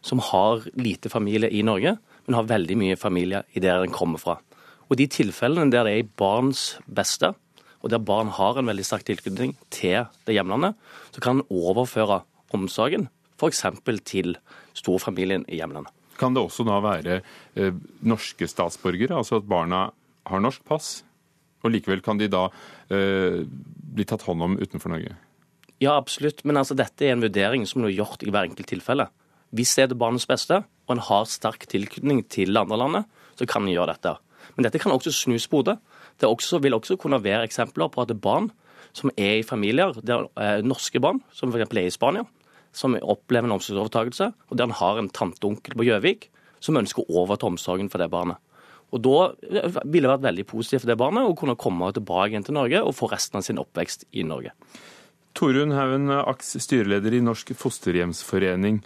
som har lite familie i Norge, men har veldig mye familie i der den kommer fra. Og De tilfellene der det er i barns beste og der barn har en veldig sterk tilknytning til det hjemlandet, så kan en overføre omsorgen f.eks. til storfamilien i hjemlandet. Kan det også da være eh, norske statsborgere, altså at barna har norsk pass, og likevel kan de da eh, bli tatt hånd om utenfor Norge? Ja, absolutt. Men altså, dette er en vurdering som er gjort i hver enkelt tilfelle. Hvis det er til barnets beste, og en har sterk tilknytning til det andre landet, så kan en gjøre dette. Men dette kan også snus på hodet. Det også, vil også kunne være eksempler på at er barn som er i familier, der, eh, norske barn, som f.eks. er i Spania, som opplever en omsorgsovertakelse, og der en har en tanteonkel på Gjøvik som ønsker å overta omsorgen for det barnet. Og Da eh, ville det vært veldig positivt for det barnet å kunne komme tilbake igjen til Norge og få resten av sin oppvekst i Norge. Torunn Haugen Aks, styreleder i Norsk fosterhjemsforening.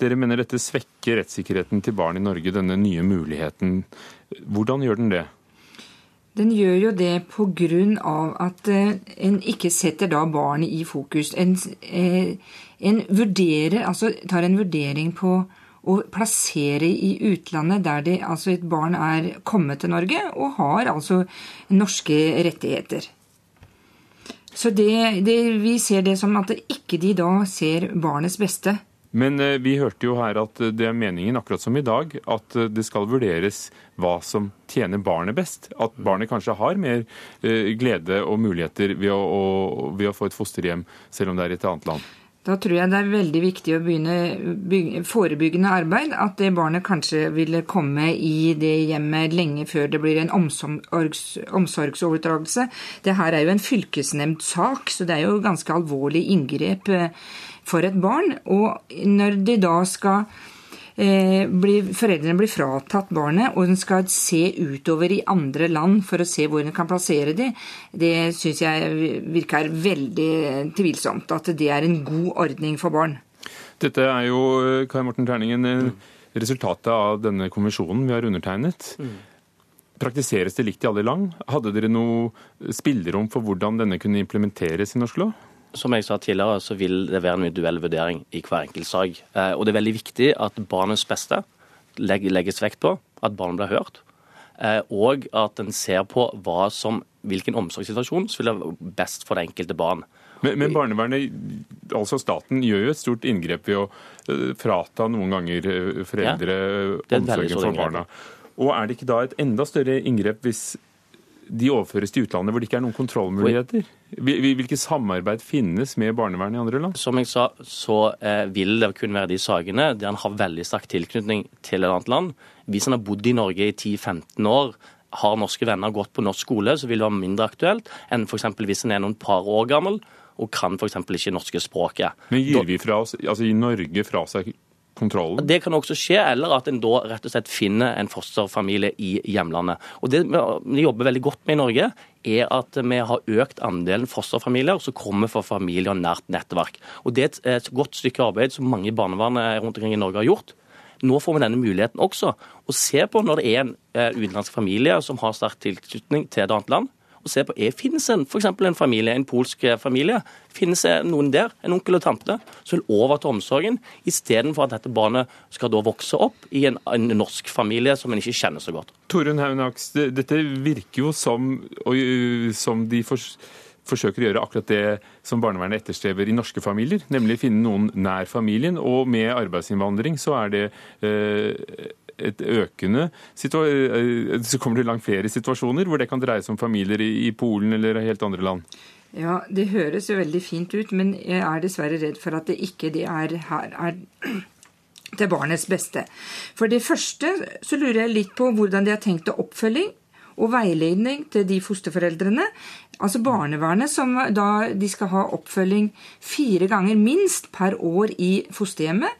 Dere mener dette svekker rettssikkerheten til barn i Norge, denne nye muligheten. Hvordan gjør den det? Den gjør jo det pga. at eh, en ikke setter da barnet i fokus. En, eh, en vurderer, altså tar en vurdering på å plassere i utlandet der det, altså et barn er kommet til Norge og har altså norske rettigheter. Så det, det, vi ser det som at ikke de da ser barnets beste. Men eh, vi hørte jo her at det er meningen, akkurat som i dag, at eh, det skal vurderes hva som tjener barnet best. At barnet kanskje har mer eh, glede og muligheter ved å, ved å få et fosterhjem, selv om det er i et annet land. Da tror jeg det er veldig viktig å begynne forebyggende arbeid. At det barnet kanskje ville komme i det hjemmet lenge før det blir en omsorgs, omsorgsoverdragelse. Det her er jo en fylkesnemndsak, så det er jo ganske alvorlig inngrep for et barn. Og når de da skal eh, bli, Foreldrene blir fratatt barnet, og en skal se utover i andre land for å se hvor en kan plassere dem, det syns jeg virker veldig tvilsomt. At det er en god ordning for barn. Dette er jo, Kai Morten Terningen, mm. resultatet av denne konvensjonen vi har undertegnet. Mm. Praktiseres det likt i alle land? Hadde dere noe spillerom for hvordan denne kunne implementeres i norsk lov? Som jeg sa tidligere, så vil det være en individuell vurdering i hver enkelt sak. Eh, og det er veldig viktig at barnets beste legges vekt på, at barnet blir hørt. Eh, og at en ser på som, hvilken omsorgssituasjon som vil være best for det enkelte barn. Men, men, barnevernet, altså staten, gjør jo et stort inngrep ved å eh, frata noen ganger foreldre ja, omsorgen for barna. Og er det ikke da et enda større inngrep hvis de overføres til utlandet hvor det ikke er noen kontrollmuligheter? Hvilket samarbeid finnes med barnevernet i andre land? Som jeg sa, så eh, vil det kun være de sakene der han har veldig sterk tilknytning til et annet land. Hvis han har bodd i Norge i 10-15 år, har norske venner gått på norsk skole, så vil det være mindre aktuelt enn f.eks. hvis han er noen par år gammel og kan f.eks. ikke norske språket. Men gir vi fra oss, altså i Norge fra seg kontrollen? Det kan også skje, eller at en da rett og slett finner en fosterfamilie i hjemlandet. Og Det vi jobber veldig godt med i Norge, er at vi har økt andelen fosterfamilier som kommer fra familier nært nettverk. Og Det er et godt stykke arbeid som mange i barnevernet rundt omkring i Norge har gjort. Nå får vi denne muligheten også. Å se på når det er en eh, utenlandsk familie som har sterk tilknytning til et annet land, og se på er, finnes en, for en familie, en polsk familie. Finnes det noen der, en onkel og tante, som vil overta omsorgen, istedenfor at dette barnet skal da vokse opp i en, en norsk familie som en ikke kjenner så godt. Torunn Haunaks, dette virker jo som, som de for, forsøker å gjøre akkurat det som barnevernet etterstreber i norske familier, nemlig finne noen nær familien. Og med arbeidsinnvandring så er det eh, et økende eh, Så kommer det langt flere situasjoner hvor det kan dreie seg om familier i Polen eller helt andre land? Ja, Det høres jo veldig fint ut, men jeg er dessverre redd for at det ikke det er her er [clears throat] til barnets beste. For det første så lurer jeg litt på hvordan de har tenkt å oppfølging og veiledning til de fosterforeldrene. Altså barnevernet, som da de skal ha oppfølging fire ganger minst per år i fosterhjemmet.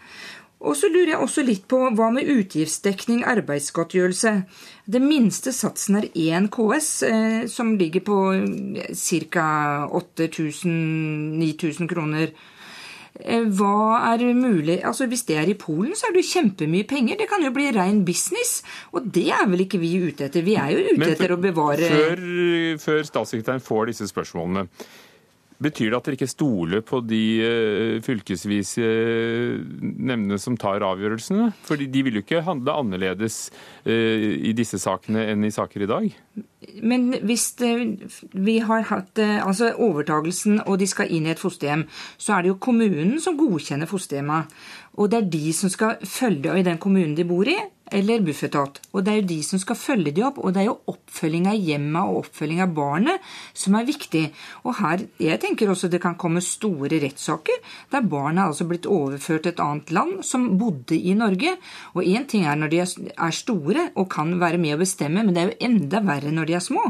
Og så lurer jeg også litt på hva med utgiftsdekning, arbeidsgodtgjørelse. Den minste satsen er 1 KS, eh, som ligger på ca. 8000-9000 kroner Eh, hva er mulig Altså Hvis det er i Polen, så er det jo kjempemye penger. Det kan jo bli ren business. Og det er vel ikke vi ute etter. Vi er jo ute etter å bevare før, før statssekretæren får disse spørsmålene, Betyr det at dere ikke stoler på de uh, fylkesvise uh, nemndene som tar avgjørelsene? Fordi de vil jo ikke handle annerledes uh, i disse sakene enn i saker i dag? Men hvis vi har hatt altså overtagelsen og de skal inn i et fosterhjem, så er det jo kommunen som godkjenner fosterhjemmet. Og det er de som skal følge i den kommunen de bor i, eller Bufetat. Og det er jo de som skal følge de opp. Og det er jo oppfølging av hjemmet og oppfølging av barnet som er viktig. Og her, jeg tenker også det kan komme store rettssaker der barnet er altså blitt overført til et annet land som bodde i Norge. Og én ting er når de er store og kan være med å bestemme, men det er jo enda verre når de er små.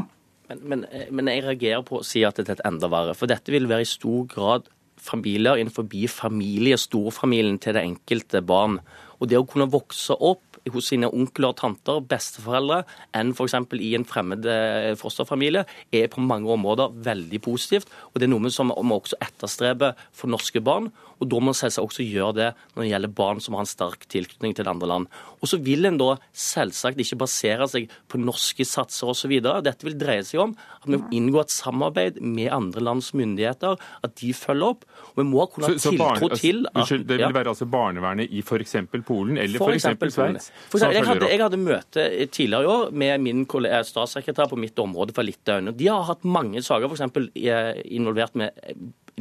Men, men, men jeg reagerer på å si at det er et enda verre. For dette vil være i stor grad familier innenfor familie, storfamilien til det enkelte barn. Og det å kunne vokse opp hos sine onkler, tanter, besteforeldre enn f.eks. i en fremmed eh, fosterfamilie, er på mange områder veldig positivt. Og det er noe som vi også etterstreber for norske barn. Og da må en selvsagt også gjøre det når det gjelder barn som har en sterk tilknytning til andre land. Og så vil en da selvsagt ikke basere seg på norske satser osv. Dette vil dreie seg om at vi må inngå et samarbeid med andre lands myndigheter, at de følger opp. Og vi må kunne ha tiltro til at Unnskyld, det vil være altså barnevernet i f.eks. Polen eller f.eks. Sveits? Jeg, hadde, jeg hadde møte tidligere i år med min statssekretær på mitt område fra Litauen. De har hatt mange saker f.eks. involvert med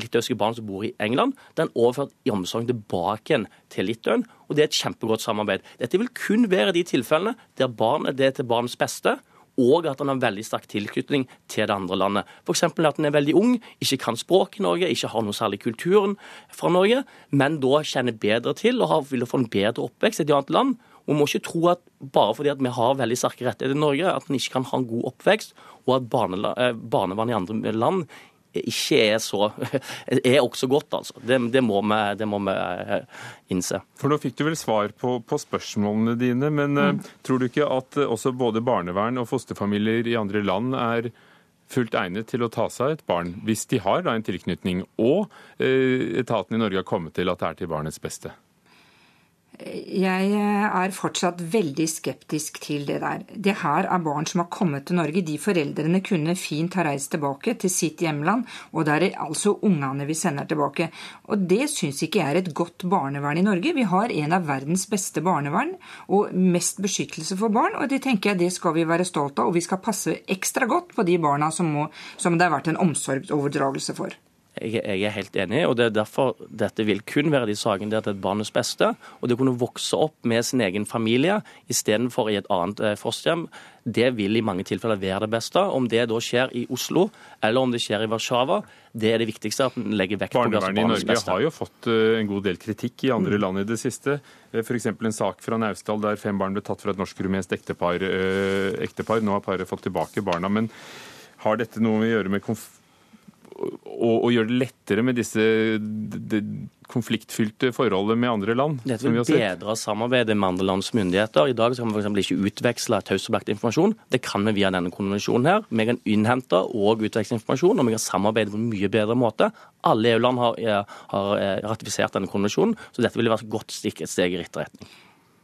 litauiske barn som bor i England. Den er overført i omsorg tilbake igjen til Litauen, og det er et kjempegodt samarbeid. Dette vil kun være de tilfellene der barnet det er til barnets beste og at han har veldig sterk tilknytning til det andre landet. F.eks. at han er veldig ung, ikke kan språk i Norge, ikke har noe særlig kulturen fra Norge, men da kjenner bedre til og vil få en bedre oppvekst i et annet land. Og må ikke tro at bare fordi at vi har veldig sterke rettigheter i Norge, at en ikke kan ha en god oppvekst, og at eh, barnevern i andre land ikke er så [laughs] er også godt, altså. Det, det, må, vi, det må, vi, eh, innse. For Nå fikk du vel svar på, på spørsmålene dine, men eh, mm. tror du ikke at eh, også både barnevern og fosterfamilier i andre land er fullt egnet til å ta seg et barn, hvis de har da en tilknytning, og etaten i Norge har kommet til at det er til barnets beste? Jeg er fortsatt veldig skeptisk til det der. Det her er barn som har kommet til Norge. De foreldrene kunne fint ha reist tilbake til sitt hjemland, og det er altså ungene vi sender tilbake. Og det syns ikke jeg er et godt barnevern i Norge. Vi har en av verdens beste barnevern og mest beskyttelse for barn, og det tenker jeg det skal vi være stolt av. Og vi skal passe ekstra godt på de barna som, må, som det har vært en omsorgsoverdragelse for. Jeg, jeg, er helt enig, og det er derfor dette vil kun være de sakene der det er barnets beste. Og det å kunne vokse opp med sin egen familie istedenfor i et annet eh, fosterhjem, det vil i mange tilfeller være det beste. Om det da skjer i Oslo eller om det skjer i Warszawa, det er det viktigste. at en legger vekt på Barnevernet i Norge har jo fått uh, en god del kritikk i andre mm. land i det siste. Uh, F.eks. en sak fra Naustdal der fem barn ble tatt fra et norsk-rumensk ektepar, ektepar. Nå har paret fått tilbake barna. men har dette noe å gjøre med konf og, og gjøre det lettere med disse de, konfliktfylte forholdet med andre land? Dette vil bedre samarbeidet med andre lands myndigheter. I dag kan vi f.eks. ikke utveksle taushetsbelagt informasjon. Det kan vi via denne konvensjonen. her. Vi kan innhente og utveksle informasjon, og vi kan samarbeide på en mye bedre måte. Alle EU-land har, har, eh, ratifisert denne konvensjonen, så dette vil være et godt stikk, et steg i riktig retning.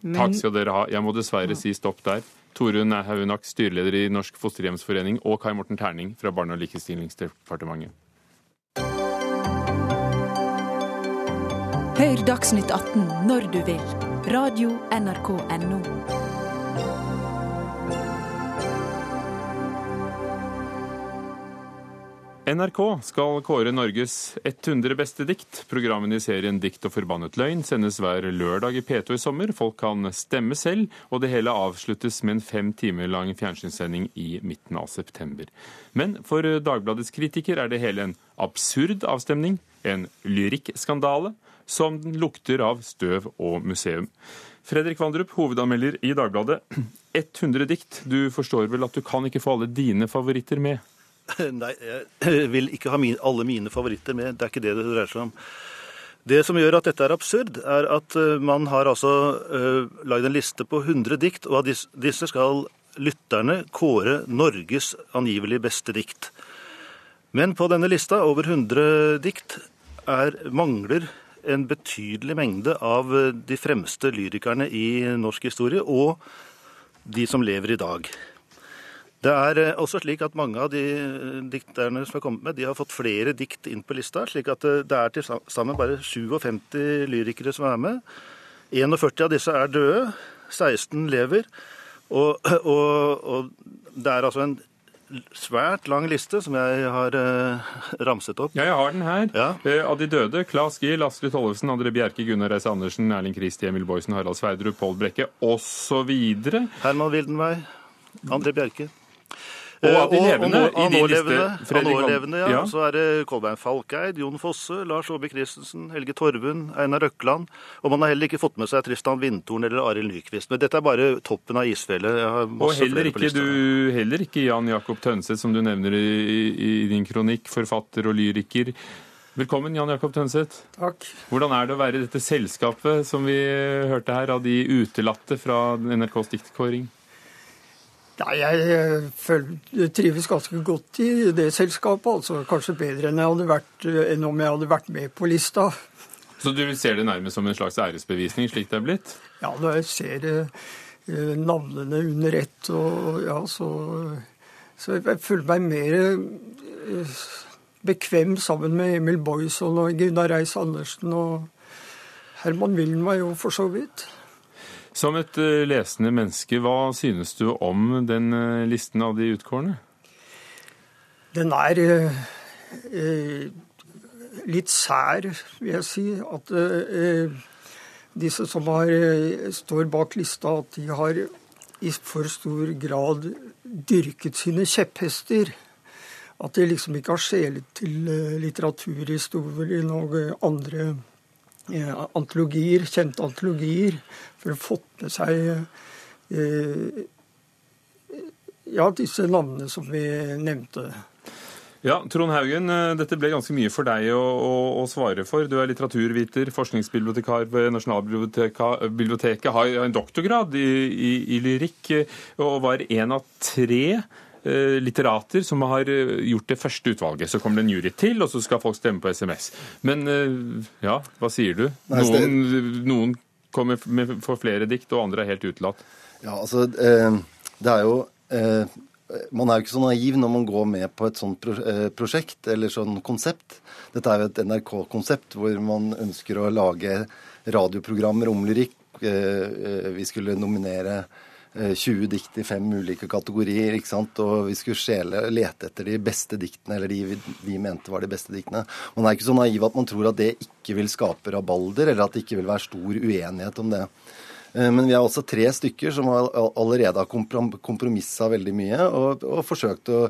Men... Takk skal dere ha. Jeg må dessverre si stopp der. Torunn Haunak, styreleder i Norsk fosterhjemsforening, og Kai Morten Terning fra Barne- og likestillingsdepartementet. Hør Dagsnytt 18 når du vil. Radio NRK Radio.nrk.no. NRK skal kåre Norges 100 beste dikt. Programmene i serien Dikt og forbannet løgn sendes hver lørdag i P2 i sommer. Folk kan stemme selv, og det hele avsluttes med en fem timer lang fjernsynssending i midten av september. Men for Dagbladets kritiker er det hele en absurd avstemning, en lyrikkskandale, som lukter av støv og museum. Fredrik Vandrup, hovedanmelder i Dagbladet. [clears throat] 100 dikt. Du forstår vel at du kan ikke få alle dine favoritter med? [laughs] Nei, jeg vil ikke ha min, alle mine favoritter med. Det er ikke det det dreier seg om. Det som gjør at dette er absurd, er at uh, man har altså uh, lagd en liste på 100 dikt, og av disse, skal lytterne kåre Norges angivelig beste dikt. Men på denne lista, over 100 dikt, er, mangler en betydelig mengde av uh, de fremste lyrikerne i norsk historie, og de som lever i dag. Det er eh, også slik at mange av de eh, dikterne som har kommet med, de har fått flere dikt inn på lista, slik at eh, det er til sammen bare 57 lyrikere som er med. 41 av disse er døde, 16 lever. Og, [clears throat] og, og det er altså en svært lang liste som jeg har uh, ramset opp. Ja, jeg har den her. Ja. Uh, av de døde Claes Giel, Astrid Tollefsen, André Bjerke, Gunnar Reise Andersen, Erling Kristi, Emil Boysen, Harald Sverdrup, Pål Brekke osv. Herman Wildenvei, André Bjerke. Og av de levende og, og, i din liste, Nålevende, ja. ja. Så er det Kolbein Falkeid, Jon Fosse, Lars Aabye Christensen, Helge Torvund, Einar Røkland. Og man har heller ikke fått med seg Tristan Vindtorn eller Arild Nyquist. Men dette er bare toppen av isfjellet. Og heller ikke, du, heller ikke Jan Jakob Tønseth, som du nevner i, i, din kronikk, forfatter og lyriker. Velkommen, Jan Jakob Tønseth. Takk. Hvordan er det å være i dette selskapet som vi hørte her, av de utelatte fra NRKs diktkåring? Nei, jeg føler, trives ganske godt i det selskapet. altså Kanskje bedre enn, jeg vært, enn om jeg hadde vært med på lista. Så du ser det nærmest som en slags æresbevisning, slik det er blitt? Ja, når jeg ser eh, navnene under ett, og ja, så, så jeg føler meg mer eh, bekvem sammen med Emil Boyson og Gunnar Reis-Andersen og Herman Willen var jo for så vidt. Som et eh, lesende menneske, hva synes du om den eh, listen av de utkårne? Den er eh, litt sær, vil jeg si. At disse som har, står bak lista, at de har i for stor grad dyrket sine kjepphester. At de liksom ikke har skjelet til litteraturhistorien og andre antologier, kjente antologier, for å få med seg eh, ja, disse navnene som vi nevnte. Ja, Trond Haugen, eh, dette ble ganske mye for deg å, å, å svare for. Du er litteraturviter, forskningsbibliotekar ved Nasjonalbiblioteket, har en doktorgrad i, i, i lyrikk og var en av tre Eh, litterater som har eh, gjort det første utvalget. Så kommer det en jury til, og så skal folk stemme på SMS. Men eh, ja, hva sier du? Noen, noen kommer med for flere dikt, og andre er helt utelatt. Ja, altså, det er jo man er jo ikke så naiv når man går med på et sånt prosjekt eller sånn konsept. Dette er jo et NRK-konsept hvor man ønsker å lage radioprogrammer om lyrikk. Vi skulle nominere 20 eh, dikt i fem ulike kategorier. ikke sant? Og vi skulle skjele, lete etter de beste diktene, eller de vi, mente var de beste diktene. Man er ikke så naiv at man tror at det ikke vil skape rabalder, eller at det ikke vil være stor uenighet om det. Eh, men vi er også tre stykker som allerede har kompromissa veldig mye og, og, forsøkt å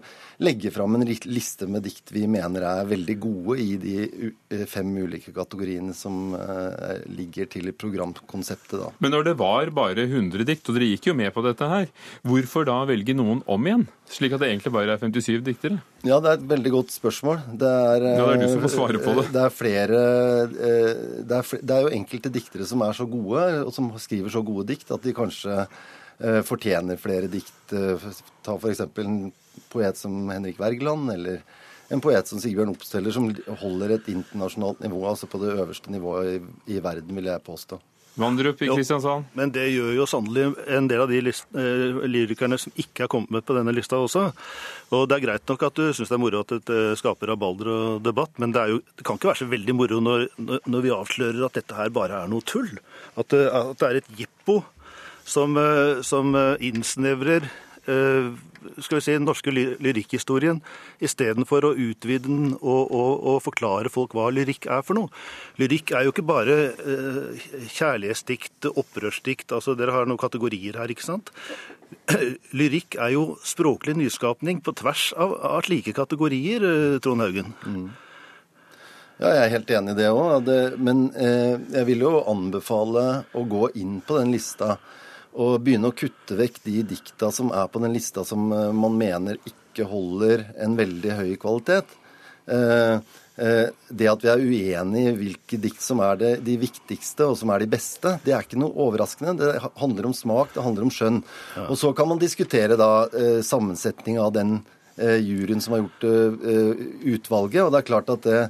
legge fram en liste med dikt vi mener er veldig gode i de eh, fem ulike kategoriene som uh, ligger til programkonseptet. da. Men når det var bare 100 dikt, og dere gikk jo med på dette her, hvorfor da velge noen om igjen? Slik at det egentlig bare er 57 diktere? Ja, det er et veldig godt spørsmål. Det er, ja, det er du som får svare på det. Det er flere det er, det er jo enkelte diktere som er så gode, og som skriver så gode dikt, at de kanskje uh, fortjener flere dikt. Ta f.eks. en poet som Henrik Wergeland, eller en poet som Sigbjørn Oppsteller, som holder et internasjonalt nivå, altså på det øverste nivået i, i verden, vil jeg påstå. Vandrup i Kristiansand. Jo, men det gjør jo sannelig en del av de list, eh, lyrikerne som ikke er kommet med på denne lista også. Og Det er greit nok at du syns det er moro at det eh, skaper rabalder og debatt, men det, jo, det, kan ikke være så veldig moro når, når, vi avslører at dette her bare er noe tull. At det, at det er et jippo som, eh, som innsnevrer Eh, skal vi si, den norske lyrikkhistorien istedenfor å utvide den og, og, og, forklare folk hva lyrikk er for noe. Lyrikk er jo ikke bare eh, kjærlighetsdikt, opprørsdikt, altså dere har noen kategorier her, ikke sant? [clears throat] Lyrikk er jo språklig nyskapning på tvers av, av slike kategorier, eh, Trond Haugen. Mm. Ja, jeg er helt enig i det òg. Men eh, jeg vil jo anbefale å gå inn på den lista og begynne å kutte vekk de dikta som er på den lista som eh, man mener ikke holder en veldig høy kvalitet. Eh, eh, det at vi er uenige i hvilke dikt som er det, de viktigste og som er de beste, det er ikke noe overraskende. Det handler om smak, det handler om skjønn. Og så kan man diskutere da sammensetninga av den juryen som har gjort eh, utvalget. Og det er klart at det,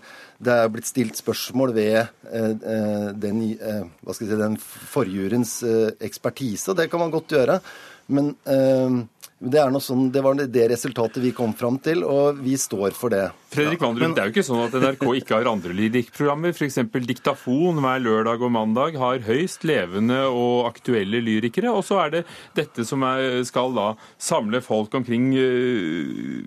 det er blitt stilt spørsmål ved eh, den, hva si, den forjuryens ekspertise, og det kan man godt gjøre. Men det, sånn, det, var det resultatet vi kom fram til, og vi står for det. Fredrik Vandrup, Det er jo ikke sånn at NRK ikke har andre lyrikkprogrammer. F.eks. Diktafon hver lørdag og mandag har høyst levende og aktuelle lyrikere. Og så er det dette som er, skal da samle folk omkring uh,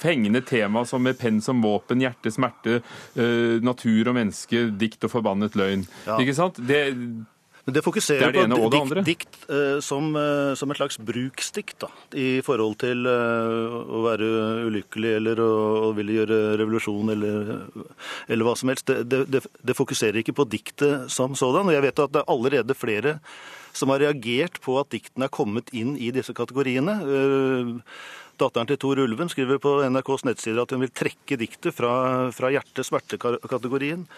fengende tema som med penn som våpen, hjerte, smerte, uh, natur og menneske, dikt og forbannet løgn. Ja. Ikke sant? Det men det fokuserer det det på dikt, dikt uh, som, uh, som, et slags bruksdikt da, i forhold til uh, å være ulykkelig eller å, å, ville gjøre revolusjon eller, eller hva som helst. Det, det, det, fokuserer ikke på diktet som sådan. Og jeg vet at det er allerede flere som har reagert på at diktene er kommet inn i disse kategoriene. Datteren til Tor Ulven skriver på NRKs nettsider at hun vil trekke diktet fra, fra hjerte-smerte-kategorien.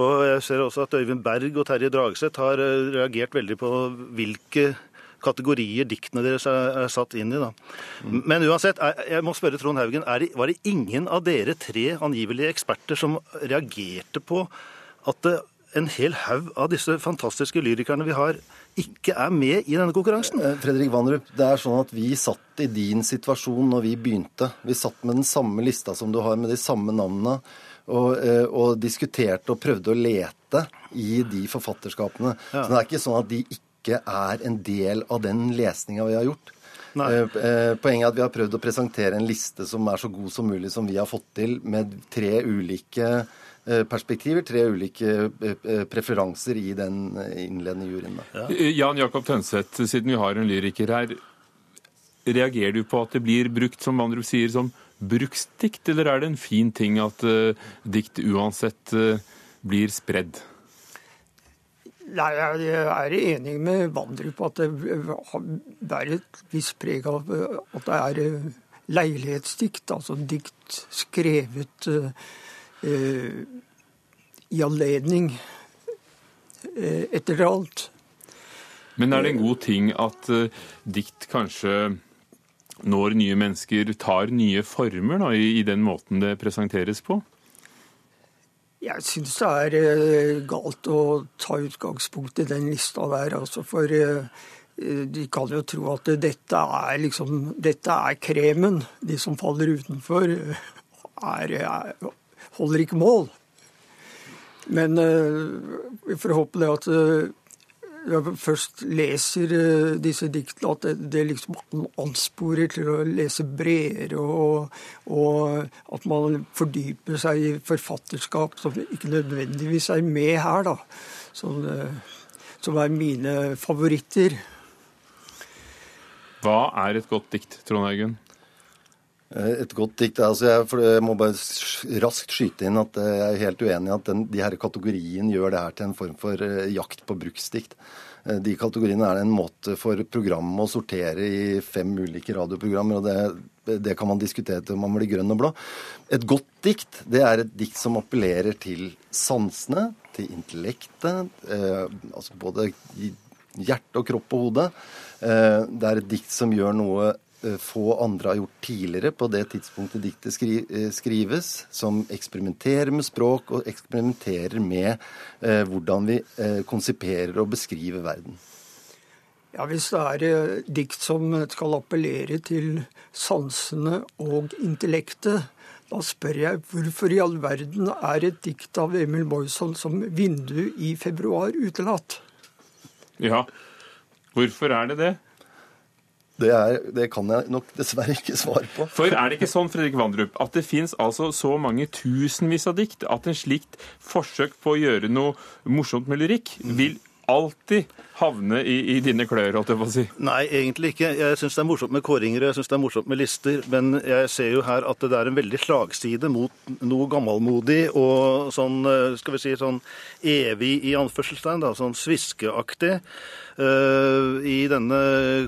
Og jeg ser også at Øyvind Berg og Terje Dragseth har eh, reagert veldig på hvilke kategorier diktene deres er, satt inn i. Da. Men uansett, jeg må spørre Trond Haugen, det, var det ingen av dere tre angivelige eksperter som reagerte på at det, en hel haug av disse fantastiske lyrikerne vi har, ikke er med i denne konkurransen? Eh, Fredrik Vanrup, det er sånn at vi satt i din situasjon når vi begynte. Vi satt med den samme lista som du har, med de samme navnene og, eh, og, diskuterte og prøvde å lete i de forfatterskapene. Ja. Så det er ikke sånn at de ikke er en del av den lesninga vi har gjort. Eh, eh, poenget er at vi har prøvd å presentere en liste som er så god som mulig, som vi har fått til, med tre ulike perspektiver, tre ulike preferanser i den innledende juryen. Ja. Jan Jakob Tønseth, siden vi har en lyriker her. Reagerer du på at det blir brukt, som Vandrup sier, som bruksdikt, eller er det en fin ting at uh, dikt uansett uh, blir spredd? Nei, Jeg er enig med Vandrup at det bærer et visst preg av eh, at det er leilighetsdikt. Altså dikt skrevet uh, i anledning etter alt. Men er det en god ting at dikt kanskje når nye mennesker tar nye former da, i, i, den måten det presenteres på? Jeg syns det er eh, galt å ta utgangspunkt i den lista der. Altså for eh, de kan jo tro at dette er liksom Dette er kremen. De som faller utenfor, er, er, holder ikke mål. Men eh, vi får håpe det at jeg først leser eh, disse diktene, at det, det liksom ansporer til å lese bredere, og, og, at man fordyper seg i forfatterskap som ikke nødvendigvis er med her, da. Som, eh, som er mine favoritter. Hva er et godt dikt, Trond Haugen? Eh, et godt dikt altså jeg, jeg, må bare raskt skyte inn at jeg er helt uenig i at den, de her kategoriene gjør det her til en form for uh, jakt på bruksdikt. De kategoriene er en måte for programmet å sortere i fem ulike radioprogrammer. og det, det, kan man diskutere til man blir grønn og blå. Et godt dikt det er et dikt som appellerer til sansene, til intellektet, eh, altså både hjerte og kropp og hode. det er et dikt som gjør noe Eh, få andre har gjort tidligere på det tidspunktet diktet skri eh, skrives, som eksperimenterer med språk og eksperimenterer med eh, hvordan vi eh, konsiperer og beskriver verden. Ja, Hvis det er eh, dikt som skal appellere til sansene og intellektet, da spør jeg hvorfor i all verden er et dikt av Emil Boyson som 'Vindu i februar' utelatt? Ja, hvorfor er det det? Det, er, det, kan jeg nok dessverre ikke svare på. For er det ikke sånn Fredrik Vandrup, at det fins altså så mange tusenvis av dikt at en slikt forsøk på å gjøre noe morsomt med lyrikk vil alltid havne i, i dine klør, holdt jeg på å si? Nei, egentlig ikke. Jeg syns det er morsomt med kåringer, jeg syns det er morsomt med lister, men jeg ser jo her at det er en veldig slagside mot noe gammelmodig og sånn, eh, skal vi si, sånn evig i anførselstegn, da, sånn sviskeaktig. Uh, i denne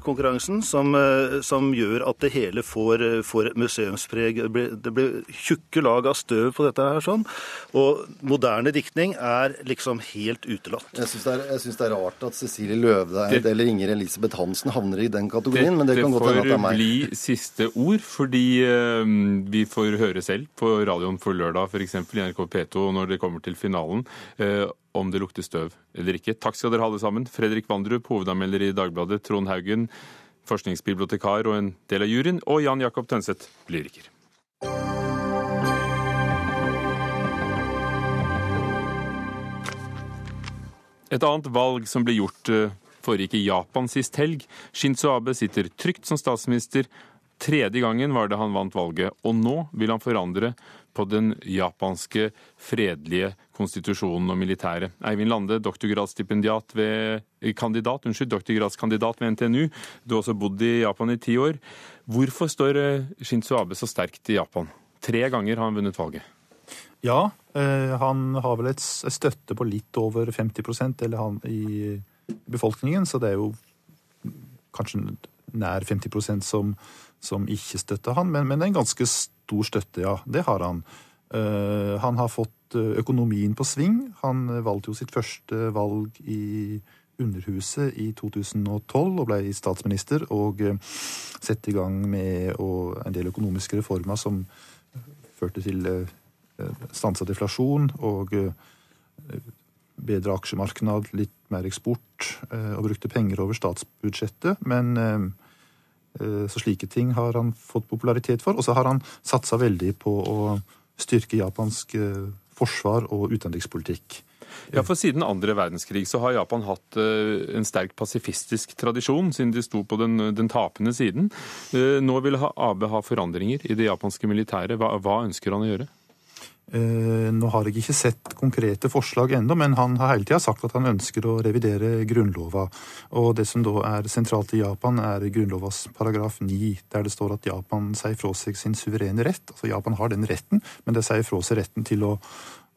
konkurransen som, uh, som, gjør at det hele får, uh, får museumspreg. Det blir, det blir, tjukke lag av støv på dette her. sånn, Og moderne diktning er liksom helt utelatt. Jeg syns det, det, er rart at Cecilie Løvdeid eller Inger Elisabeth Hansen havner i den kategorien, det, men det kan godt hende at det er meg. Det får bli siste ord, fordi uh, vi får høre selv på radioen for lørdag, f.eks. i NRK P2 når det kommer til finalen, uh, om det lukter støv eller ikke. Takk skal dere ha alle sammen. Fredrik Vandrup, hovedanmelder i Dagbladet, Trond Haugen, forskningsbibliotekar og en del av juryen, og Jan Jakob Tønseth, lyriker. Et annet valg som ble gjort eh, foregikk i Japan sist helg. Shinzo Abe sitter trygt som statsminister. Tredje gangen var det han vant valget, og nå vil han forandre på den japanske fredelige konstitusjonen og militæret. Eivind Lande, doktorgradsstipendiat ved eh, kandidat, unnskyld, doktorgradskandidat ved NTNU. Du har også bodd i Japan i ti år. Hvorfor står eh, Shinzo Abe så sterkt i Japan? Tre ganger har han vunnet valget. Ja, eh, han har vel et støtte på litt over 50% eller han, i befolkningen, så det er jo kanskje nær 50% som, som ikke støtter han, men, men en ganske stor støtte, ja. Det har han. Uh, han har fått eh, økonomien på sving. Han valgte jo sitt første valg i Underhuset i 2012 og ble statsminister og uh, sette i gang med og, en del økonomiske reformer som førte til uh, Eh, stanset inflasjon og eh, bedre aksjemarked, litt mer eksport, eh, og brukte penger over statsbudsjettet. Men så slike ting har han fått popularitet for. Og så har han satsa veldig på å styrke japansk forsvar og utenrikspolitikk. Ja, for Siden andre verdenskrig så har Japan hatt en sterk pasifistisk tradisjon, siden de sto på den, den tapende siden. Nå vil Abe ha forandringer i det japanske militæret. Hva, hva ønsker han å gjøre? Eh, nå har jeg ikke sett konkrete forslag ennå, men han har hele tida sagt at han ønsker å revidere grunnlova. Og det som da er sentralt i Japan, er grunnlovas paragraf 9, der det står at Japan sier fra seg sin suverene rett. Altså Japan har den retten, men det sier fra seg retten til å,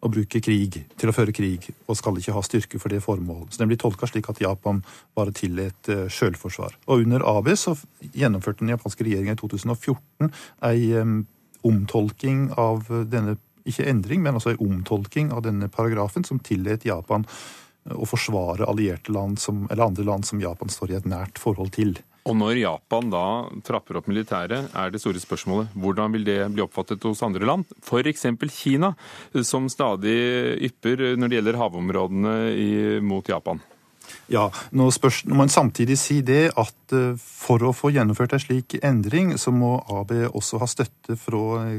å bruke krig, til å føre krig, og skal ikke ha styrke for det formål. Så den blir tolka slik at Japan bare tillot uh, sjølforsvar. Og under AB så gjennomførte den japanske regjeringa i 2014 ei um, omtolking av denne ikke endring, men altså en omtolking av denne paragrafen som tillot Japan eh, å forsvare allierte land som, eller andre land som Japan står i et nært forhold til. Og når Japan da trapper opp militæret, er det store spørsmålet hvordan vil det bli oppfattet hos andre land? F.eks. Kina, som stadig ypper når det gjelder havområdene i, mot Japan. Ja, nå spørs, må man samtidig si det at eh, for å få gjennomført en slik endring, så må AB også ha støtte fra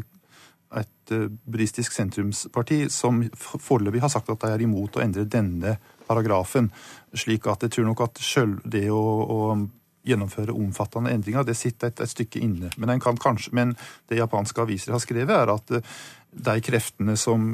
et eh, buddhistisk sentrumsparti som foreløpig har sagt at de er imot å endre denne paragrafen. Slik at jeg tror nok at sjøl det å, å, gjennomføre omfattende endringer, det sitter et, et stykke inne. Men, kanskje, men, det japanske aviser har skrevet, er at eh, de kreftene som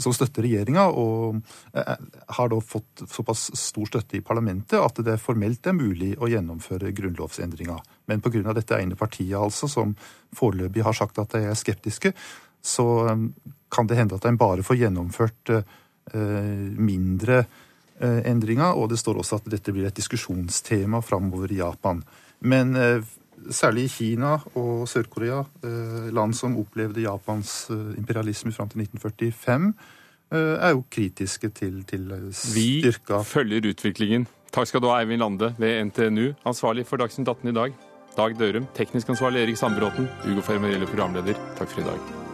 som støtter regjeringa, og eh, har da fått såpass stor støtte i parlamentet at det formelt er mulig å gjennomføre grunnlovsendringa. Men pga. dette ene partiet, altså, som foreløpig har sagt at de er skeptiske, så eh, kan det hende at en bare får gjennomført eh, mindre endringer, og det står også at dette blir et diskusjonstema framover i Japan. Men særlig i Kina og Sør-Korea, eh, land som opplevde Japans eh, imperialisme fram til 1945, eh, er jo kritiske til, til styrka Vi følger utviklingen. Takk skal du ha, Eivind Lande ved NTNU, ansvarlig for Dagsnytt 18 i dag. Dag Dørum, teknisk ansvarlig Erik Sandbråten, Ugo Fermarello, programleder. Takk for i dag.